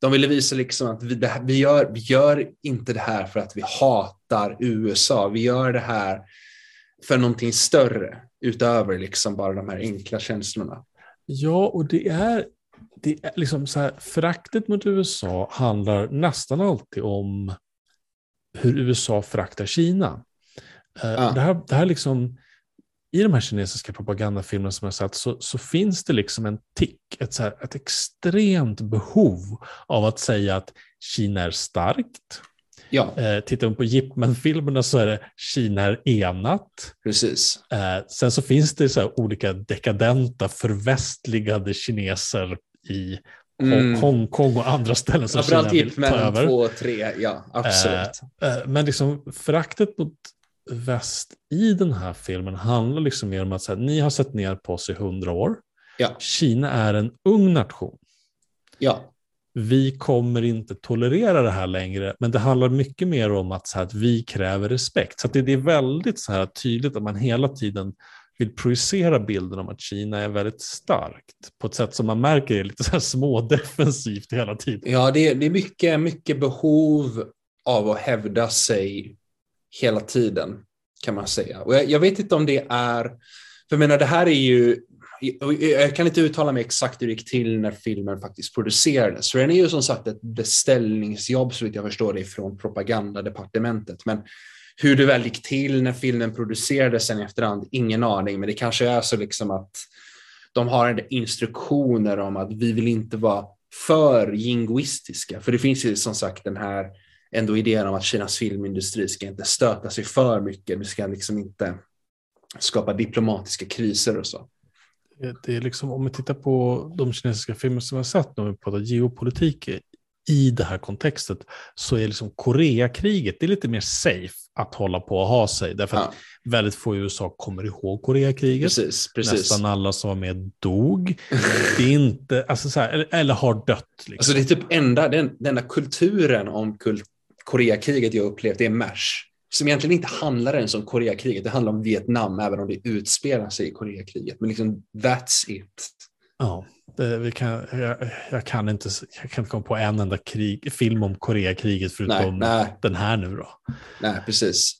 De ville visa liksom att vi, vi, gör, vi gör inte det här för att vi hatar USA. Vi gör det här för någonting större utöver liksom bara de här enkla känslorna. Ja, och det är, det är liksom så här, föraktet mot USA handlar nästan alltid om hur USA föraktar Kina. Uh, det, här, det här liksom, I de här kinesiska propagandafilmerna som jag sett så, så finns det liksom en tick, ett, så här, ett extremt behov av att säga att Kina är starkt. Ja. Eh, tittar man på Jipman-filmerna så är det Kina är enat. Precis. Eh, sen så finns det så olika dekadenta, förvästligade kineser i mm. Hongkong och andra ställen som Kina vill ta över. två och tre, ja absolut. Eh, eh, men liksom föraktet mot väst i den här filmen handlar liksom mer om att här, ni har sett ner på oss i hundra år. Ja. Kina är en ung nation. Ja. Vi kommer inte tolerera det här längre, men det handlar mycket mer om att, så här, att vi kräver respekt. Så det, det, är väldigt så här, tydligt att man hela tiden vill projicera bilden om att Kina är väldigt starkt på ett sätt som man märker är lite så här smådefensivt hela tiden. Ja, det är, det är mycket, mycket behov av att hävda sig hela tiden kan man säga. Och jag, jag vet inte om det är, för jag menar det här är ju, jag kan inte uttala mig exakt hur det gick till när filmen faktiskt producerades, för den är ju som sagt ett beställningsjobb så vitt jag förstår det från propagandadepartementet. Men hur det väl gick till när filmen producerades sen i efterhand, ingen aning, men det kanske är så liksom att de har instruktioner om att vi vill inte vara för jingoistiska, för det finns ju som sagt den här ändå idén om att Kinas filmindustri ska inte stöta sig för mycket, vi ska liksom inte skapa diplomatiska kriser och så. Det är liksom, om vi tittar på de kinesiska filmer som vi har sett, när vi pratar geopolitik i det här kontextet, så är liksom Koreakriget, det är lite mer safe att hålla på och ha sig. Därför ja. att väldigt få i USA kommer ihåg Koreakriget. Precis, precis. Nästan alla som var med dog. det är inte, alltså så här, eller, eller, har dött. Liksom. Alltså det är typ enda, den, denna kulturen om kult, Koreakriget jag upplevt, det är MASH. Som egentligen inte handlar ens om Koreakriget, det handlar om Vietnam, även om det utspelar sig i Koreakriget. Men liksom, that's it. Ja, det, vi kan, jag, jag, kan inte, jag kan inte komma på en enda krig, film om Koreakriget förutom nej, nej. den här nu då. Nej, precis.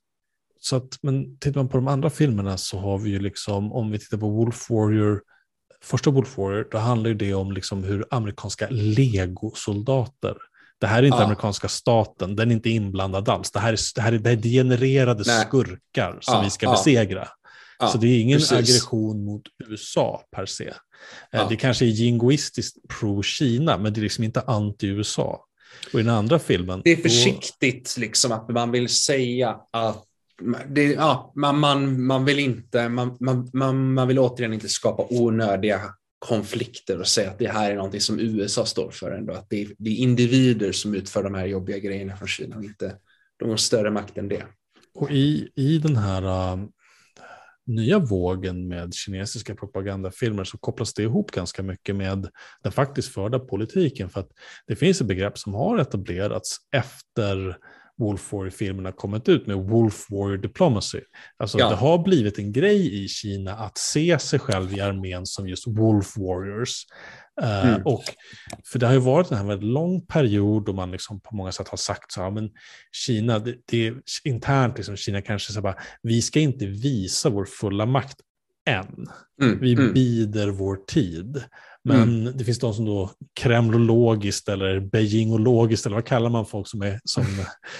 Så att, men tittar man på de andra filmerna så har vi ju liksom, om vi tittar på Wolf Warrior, första Wolf Warrior, då handlar ju det om liksom hur amerikanska legosoldater det här är inte ja. amerikanska staten, den är inte inblandad alls. Det här är, det här är degenererade Nej. skurkar som ja, vi ska ja. besegra. så det är ingen precis. aggression mot USA per se. Eh, det kanske är jingoistiskt pro-Kina, men det är liksom inte anti-USA. Och i den andra filmen... Det är försiktigt då... liksom att man vill säga att det, ja, man, man, man vill inte, man, man, man vill återigen inte skapa onödiga konflikter och säga att det här är någonting som USA står för ändå. Att det är, det är individer som utför de här jobbiga grejerna från Kina, inte någon större makt än det. Och i, i den här uh, nya vågen med kinesiska propagandafilmer så kopplas det ihop ganska mycket med den faktiskt förda politiken. För att det finns ett begrepp som har etablerats efter Wolf Warrior-filmerna kommit ut med Wolf Warrior Diplomacy. Alltså ja. det har blivit en grej i Kina att se sig själv i armén som just Wolf Warriors. Eh, mm. Uh, och, för det har ju varit en väldigt lång period då man liksom på många sätt har sagt så här, men Kina, det, det är internt, liksom, Kina kanske så bara, vi ska inte visa vår fulla makt än. Mm. Vi mm. bider vår tid. Men mm. det finns de som då kremlologiskt eller beijingologiskt, eller vad kallar man folk som, är, som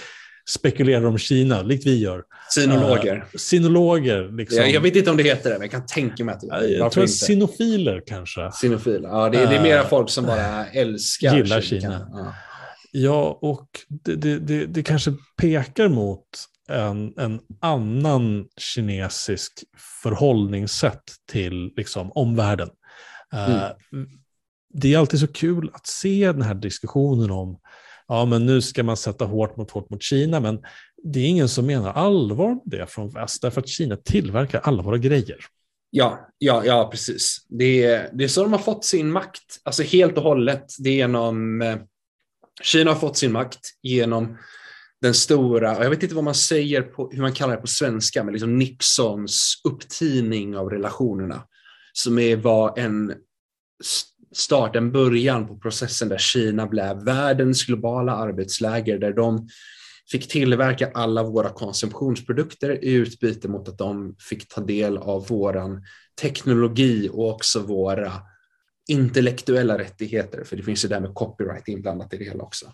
spekulerar om Kina, likt vi gör. Sinologer. Uh, sinologer. Liksom. Jag, jag, vet inte om det heter det, men jag kan tänka mig att det är Jag tror inte? Sinofiler kanske. Sinofiler, ja det, det är mera folk som bara älskar Gillar Kina. Kina. Ja. Ja, och det, det, det, det kanske pekar mot en, en annan kinesisk förhållningssätt till liksom, omvärlden. Mm. Uh, det är alltid så kul att se den här diskussionen om ja, men nu ska man sätta hårt mot hårt mot Kina, men det är ingen som menar allvar med det från väst, därför att Kina tillverkar alla våra grejer. Ja, ja, ja precis. Det är, det är så de har fått sin makt, alltså helt och hållet. Det är genom, eh, Kina har fått sin makt genom den stora, jag vet inte vad man säger, på, hur man kallar det på svenska, men liksom Nixons upptining av relationerna, som är, var en start, en början på processen där Kina blev världens globala arbetsläger, där de fick tillverka alla våra konsumtionsprodukter i utbyte mot att de fick ta del av våran teknologi och också våra intellektuella rättigheter, för det finns ju det med copyright inblandat i det hela också.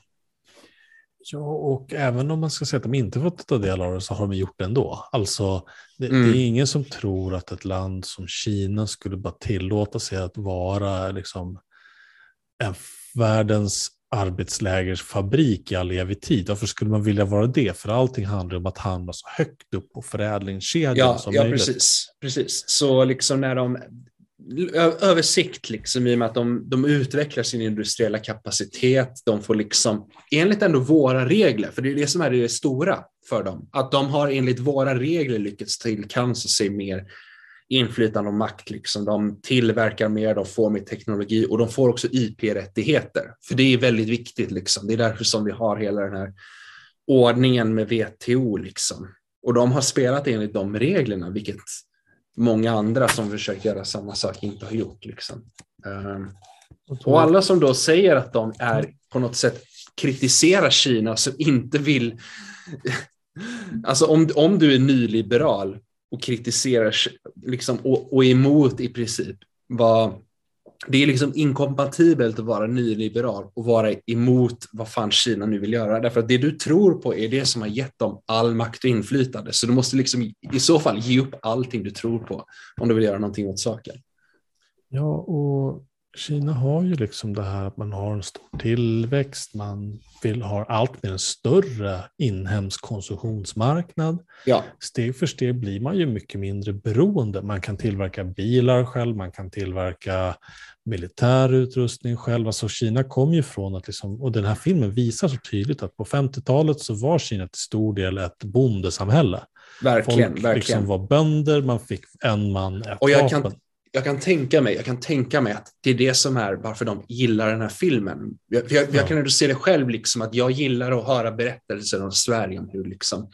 Ja, och även om man ska säga att de inte fått ta del av det så har de gjort det ändå. Alltså, det, mm. det, är ingen som tror att ett land som Kina skulle bara tillåta sig att vara liksom, en världens arbetslägersfabrik i all evig tid. Varför skulle man vilja vara det? För allting handlar om att hamna så högt upp på förädlingskedjan ja, som ja, möjligt. Ja, precis. precis. Så liksom när de översikt liksom, i och med att de, de utvecklar sin industriella kapacitet. De får liksom, enligt ändå våra regler, för det är det som är det stora för dem, att de har enligt våra regler lyckats tillkansa sig mer inflytande och makt. Liksom. De tillverkar mer, de får mer teknologi och de får också IP-rättigheter. För det är väldigt viktigt. Liksom. Det är därför som vi har hela den här ordningen med WTO. Liksom. Och de har spelat enligt de reglerna, vilket många andra som försökt göra samma sak inte har gjort. Liksom. Um, och alla som då säger att de är på något sätt kritiserar Kina som inte vill Alltså om, om du är nyliberal och kritiserar liksom, och, och är emot i princip vad det är liksom inkompatibelt att vara nyliberal och vara emot vad fan Kina nu vill göra. Därför att det du tror på är det som har gett dem all makt och inflytande. Så du måste liksom i så fall ge upp allting du tror på om du vill göra någonting åt saken. Ja, och Kina har ju liksom det här att man har en stor tillväxt, man vill ha allt mer en större inhemsk konsumtionsmarknad. Ja. Steg för steg blir man ju mycket mindre beroende. Man kan tillverka bilar själv, man kan tillverka militär utrustning själv. Alltså Kina kom ju från att, liksom, och den här filmen visar så tydligt att på 50-talet så var Kina till stor del ett bondesamhälle. Verkligen, Folk verkligen. Liksom var bönder, man fick en man, ett och jag vapen. Kan jag kan tänka mig, jag kan tänka mig att det är det som är varför de gillar den här filmen. Jag, jag, jag kan ändå se det själv, liksom, att jag gillar att höra berättelser om Sverige. Om hur, liksom,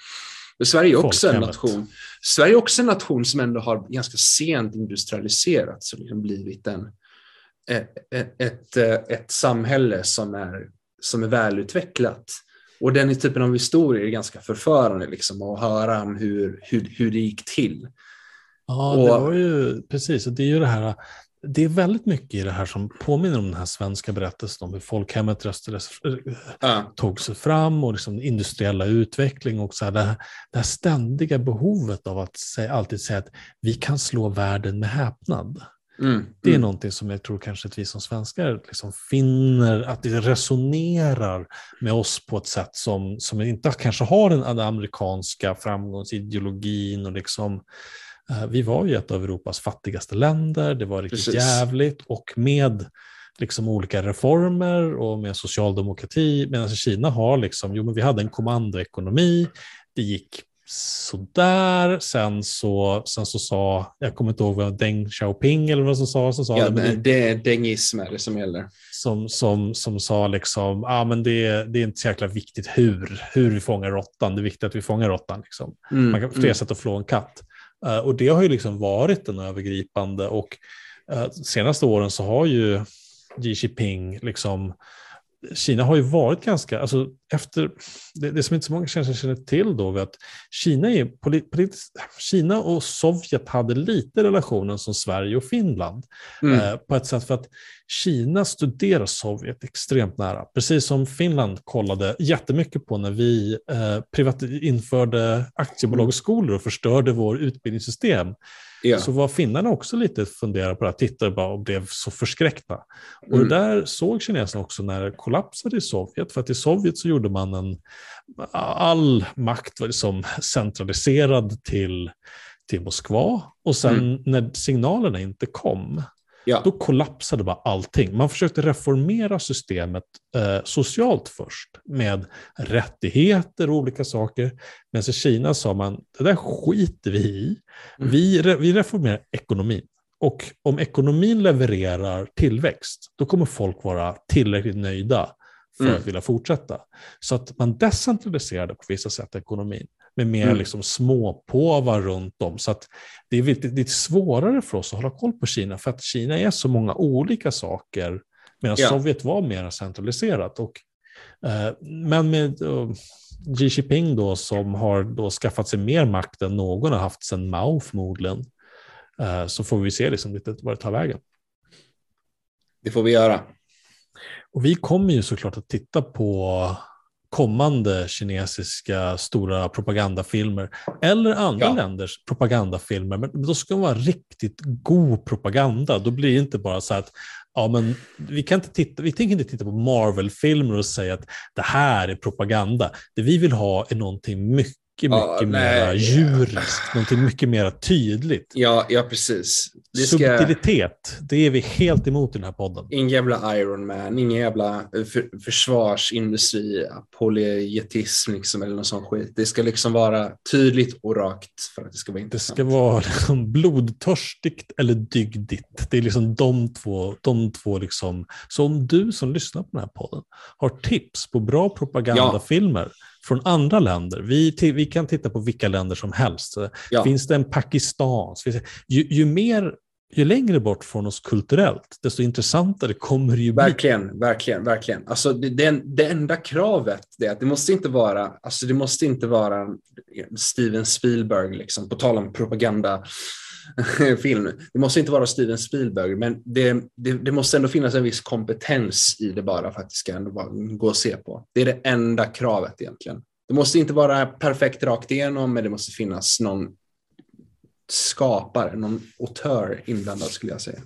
Sverige är också en nation. Sverige är också en nation som ändå har ganska sent industrialiserats och liksom blivit en, ett, ett, ett, samhälle som är, som är välutvecklat. Och den typen av historia är ganska förförande liksom, att höra om hur, hur, hur det gick till. Ja, och, det var ju precis. Det är ju det här. Det är väldigt mycket i det här som påminner om den här svenska berättelsen om hur folkhemmet röstades, äh. tog sig fram och liksom industriella utveckling och så här, det, här, det här ständiga behovet av att säga, alltid säga att vi kan slå världen med häpnad. Mm, det är mm. någonting som jag tror kanske att vi som svenskar liksom finner att det resonerar med oss på ett sätt som, som inte kanske har den, den amerikanska framgångsideologin och liksom vi var ju ett av Europas fattigaste länder, det var riktigt Precis. jävligt och med liksom olika reformer och med socialdemokrati, medan Kina har liksom, jo men vi hade en kommandoekonomi, det gick sådär, sen så, sen så sa, jag kommer inte ihåg vad Deng Xiaoping eller vad som sa, som sa ja, det, det är dengism är det som gäller. Som, som, som sa liksom, ah, men det, det är inte så jäkla viktigt hur, hur vi fångar råttan, det är viktigt att vi fångar råttan. Liksom. Mm, Man kan fler mm. sätt att flå en katt. Eh, och det har ju liksom varit den övergripande och uh, senaste åren så har ju Xi Jinping liksom Kina har ju varit ganska, alltså efter, det, det som inte så många kanske känner till då, är att Kina, är polit, Kina och Sovjet hade lite relationen som Sverige och Finland. Mm. Eh, på ett sätt för att Kina studerar Sovjet extremt nära. Precis som Finland kollade jättemycket på när vi eh, privat, införde aktiebolagsskolor och förstörde vår utbildningssystem. Ja. Så var finnarna också lite funderade på det, tittade bara och blev så förskräckta. Och mm. det där såg kineserna också när det kollapsade i Sovjet. För att i Sovjet så gjorde man en, all makt var liksom centraliserad till, till Moskva. Och sen mm. när signalerna inte kom, Ja. Då kollapsade bara allting. Man försökte reformera systemet eh, socialt först med rättigheter och olika saker. Men i Kina sa man, det där skiter vi i. Mm. Vi, vi reformerar ekonomin. Och om ekonomin levererar tillväxt, då kommer folk vara tillräckligt nöjda för mm. att vilja fortsätta. Så att man decentraliserade på vissa sätt ekonomin med mer mm. liksom småpåvar runt om. Så att det är lite, lite svårare för oss att hålla koll på Kina, för att Kina är så många olika saker, medan ja. Sovjet var mer centraliserat. Och, eh, men med uh, Xi Jinping då, som har då skaffat sig mer makt än någon har haft sedan Mao förmodligen, eh, så får vi se liksom lite vad det tar vägen. Det får vi göra. Och vi kommer ju såklart att titta på kommande kinesiska stora propagandafilmer eller andra ja. länders propagandafilmer. Men då ska det vara riktigt god propaganda. Då blir det inte bara så att ja, men vi, kan inte titta, vi tänker inte titta på Marvel-filmer och säga att det här är propaganda. Det vi vill ha är någonting mycket mycket, ja, mer djuriskt, någonting mycket mer tydligt. Ja, ja precis. Det ska... Subtilitet, det är vi helt emot i den här podden. Ingen jävla Iron Man, ingen jävla eh, för, försvarsindustri, apologetism liksom, eller någon sån skit. Det ska liksom vara tydligt och rakt för att det ska vara intressant. Det ska vara liksom blodtörstigt eller dygdigt. Det är liksom de två, de två liksom. Så om du som lyssnar på den här podden har tips på bra propagandafilmer, ja från andra länder. Vi, vi kan titta på vilka länder som helst. Ja. Finns det en Pakistan? Ju, ju, mer, ju längre bort från oss kulturellt, desto intressantare kommer det ju bli. Verkligen, verkligen, verkligen. Alltså det, det, det enda kravet är att det måste inte vara, alltså det måste inte vara Steven Spielberg, liksom, på tal om propaganda film. Det måste inte vara Steven Spielberg, men det, det, det, måste ändå finnas en viss kompetens i det bara för att det ska gå att se på. Det är det enda kravet egentligen. Det måste inte vara perfekt rakt igenom, men det måste finnas någon skapare, någon autör inblandad skulle jag säga.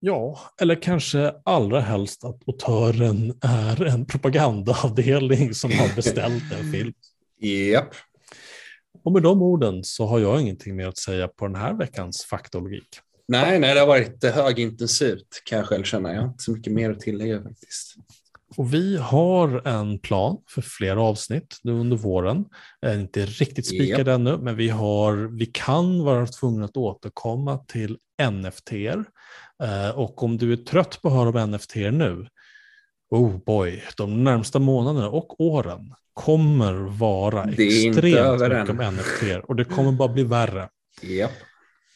Ja, eller kanske allra helst att autören är en propagandaavdelning som har beställt en film. Japp. Yep. Och med de orden så har jag ingenting mer att säga på den här veckans faktalogik. Nej, nej, det har varit högintensivt kan jag själv känna. Jag har inte så mycket mer att tillägga faktiskt. Och vi har en plan för flera avsnitt nu under våren. Är inte riktigt spikad yep. ännu, men vi, har, vi kan vara tvungna att återkomma till NFT. Eh, och om du är trött på att höra om NFT nu, oh boy, de närmsta månaderna och åren kommer vara extremt mycket om NFT och det kommer bara bli värre. Yep.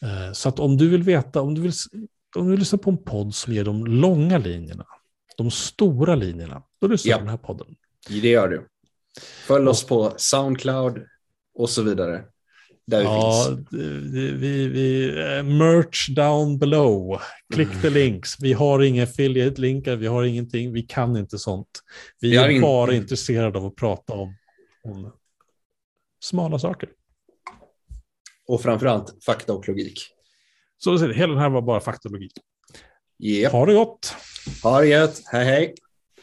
Eh, så att om du vill veta, om du vill, om du vill lyssna på en podd som ger de långa linjerna, de stora linjerna, då lyssnar du yep. på den här podden. Det gör du. Följ oss på Soundcloud och så vidare. Där ja, vi, vi, vi, eh, merch down below. Klick the links. Vi har inga affiliate-linkar, vi har ingenting, vi kan inte sånt. Vi, vi är in... bara intresserade av att prata om, om smala saker. Och framförallt fakta och logik. Så hela den här var bara fakta och logik. Yep. Ha det gott. Ha det gött. Hej hej.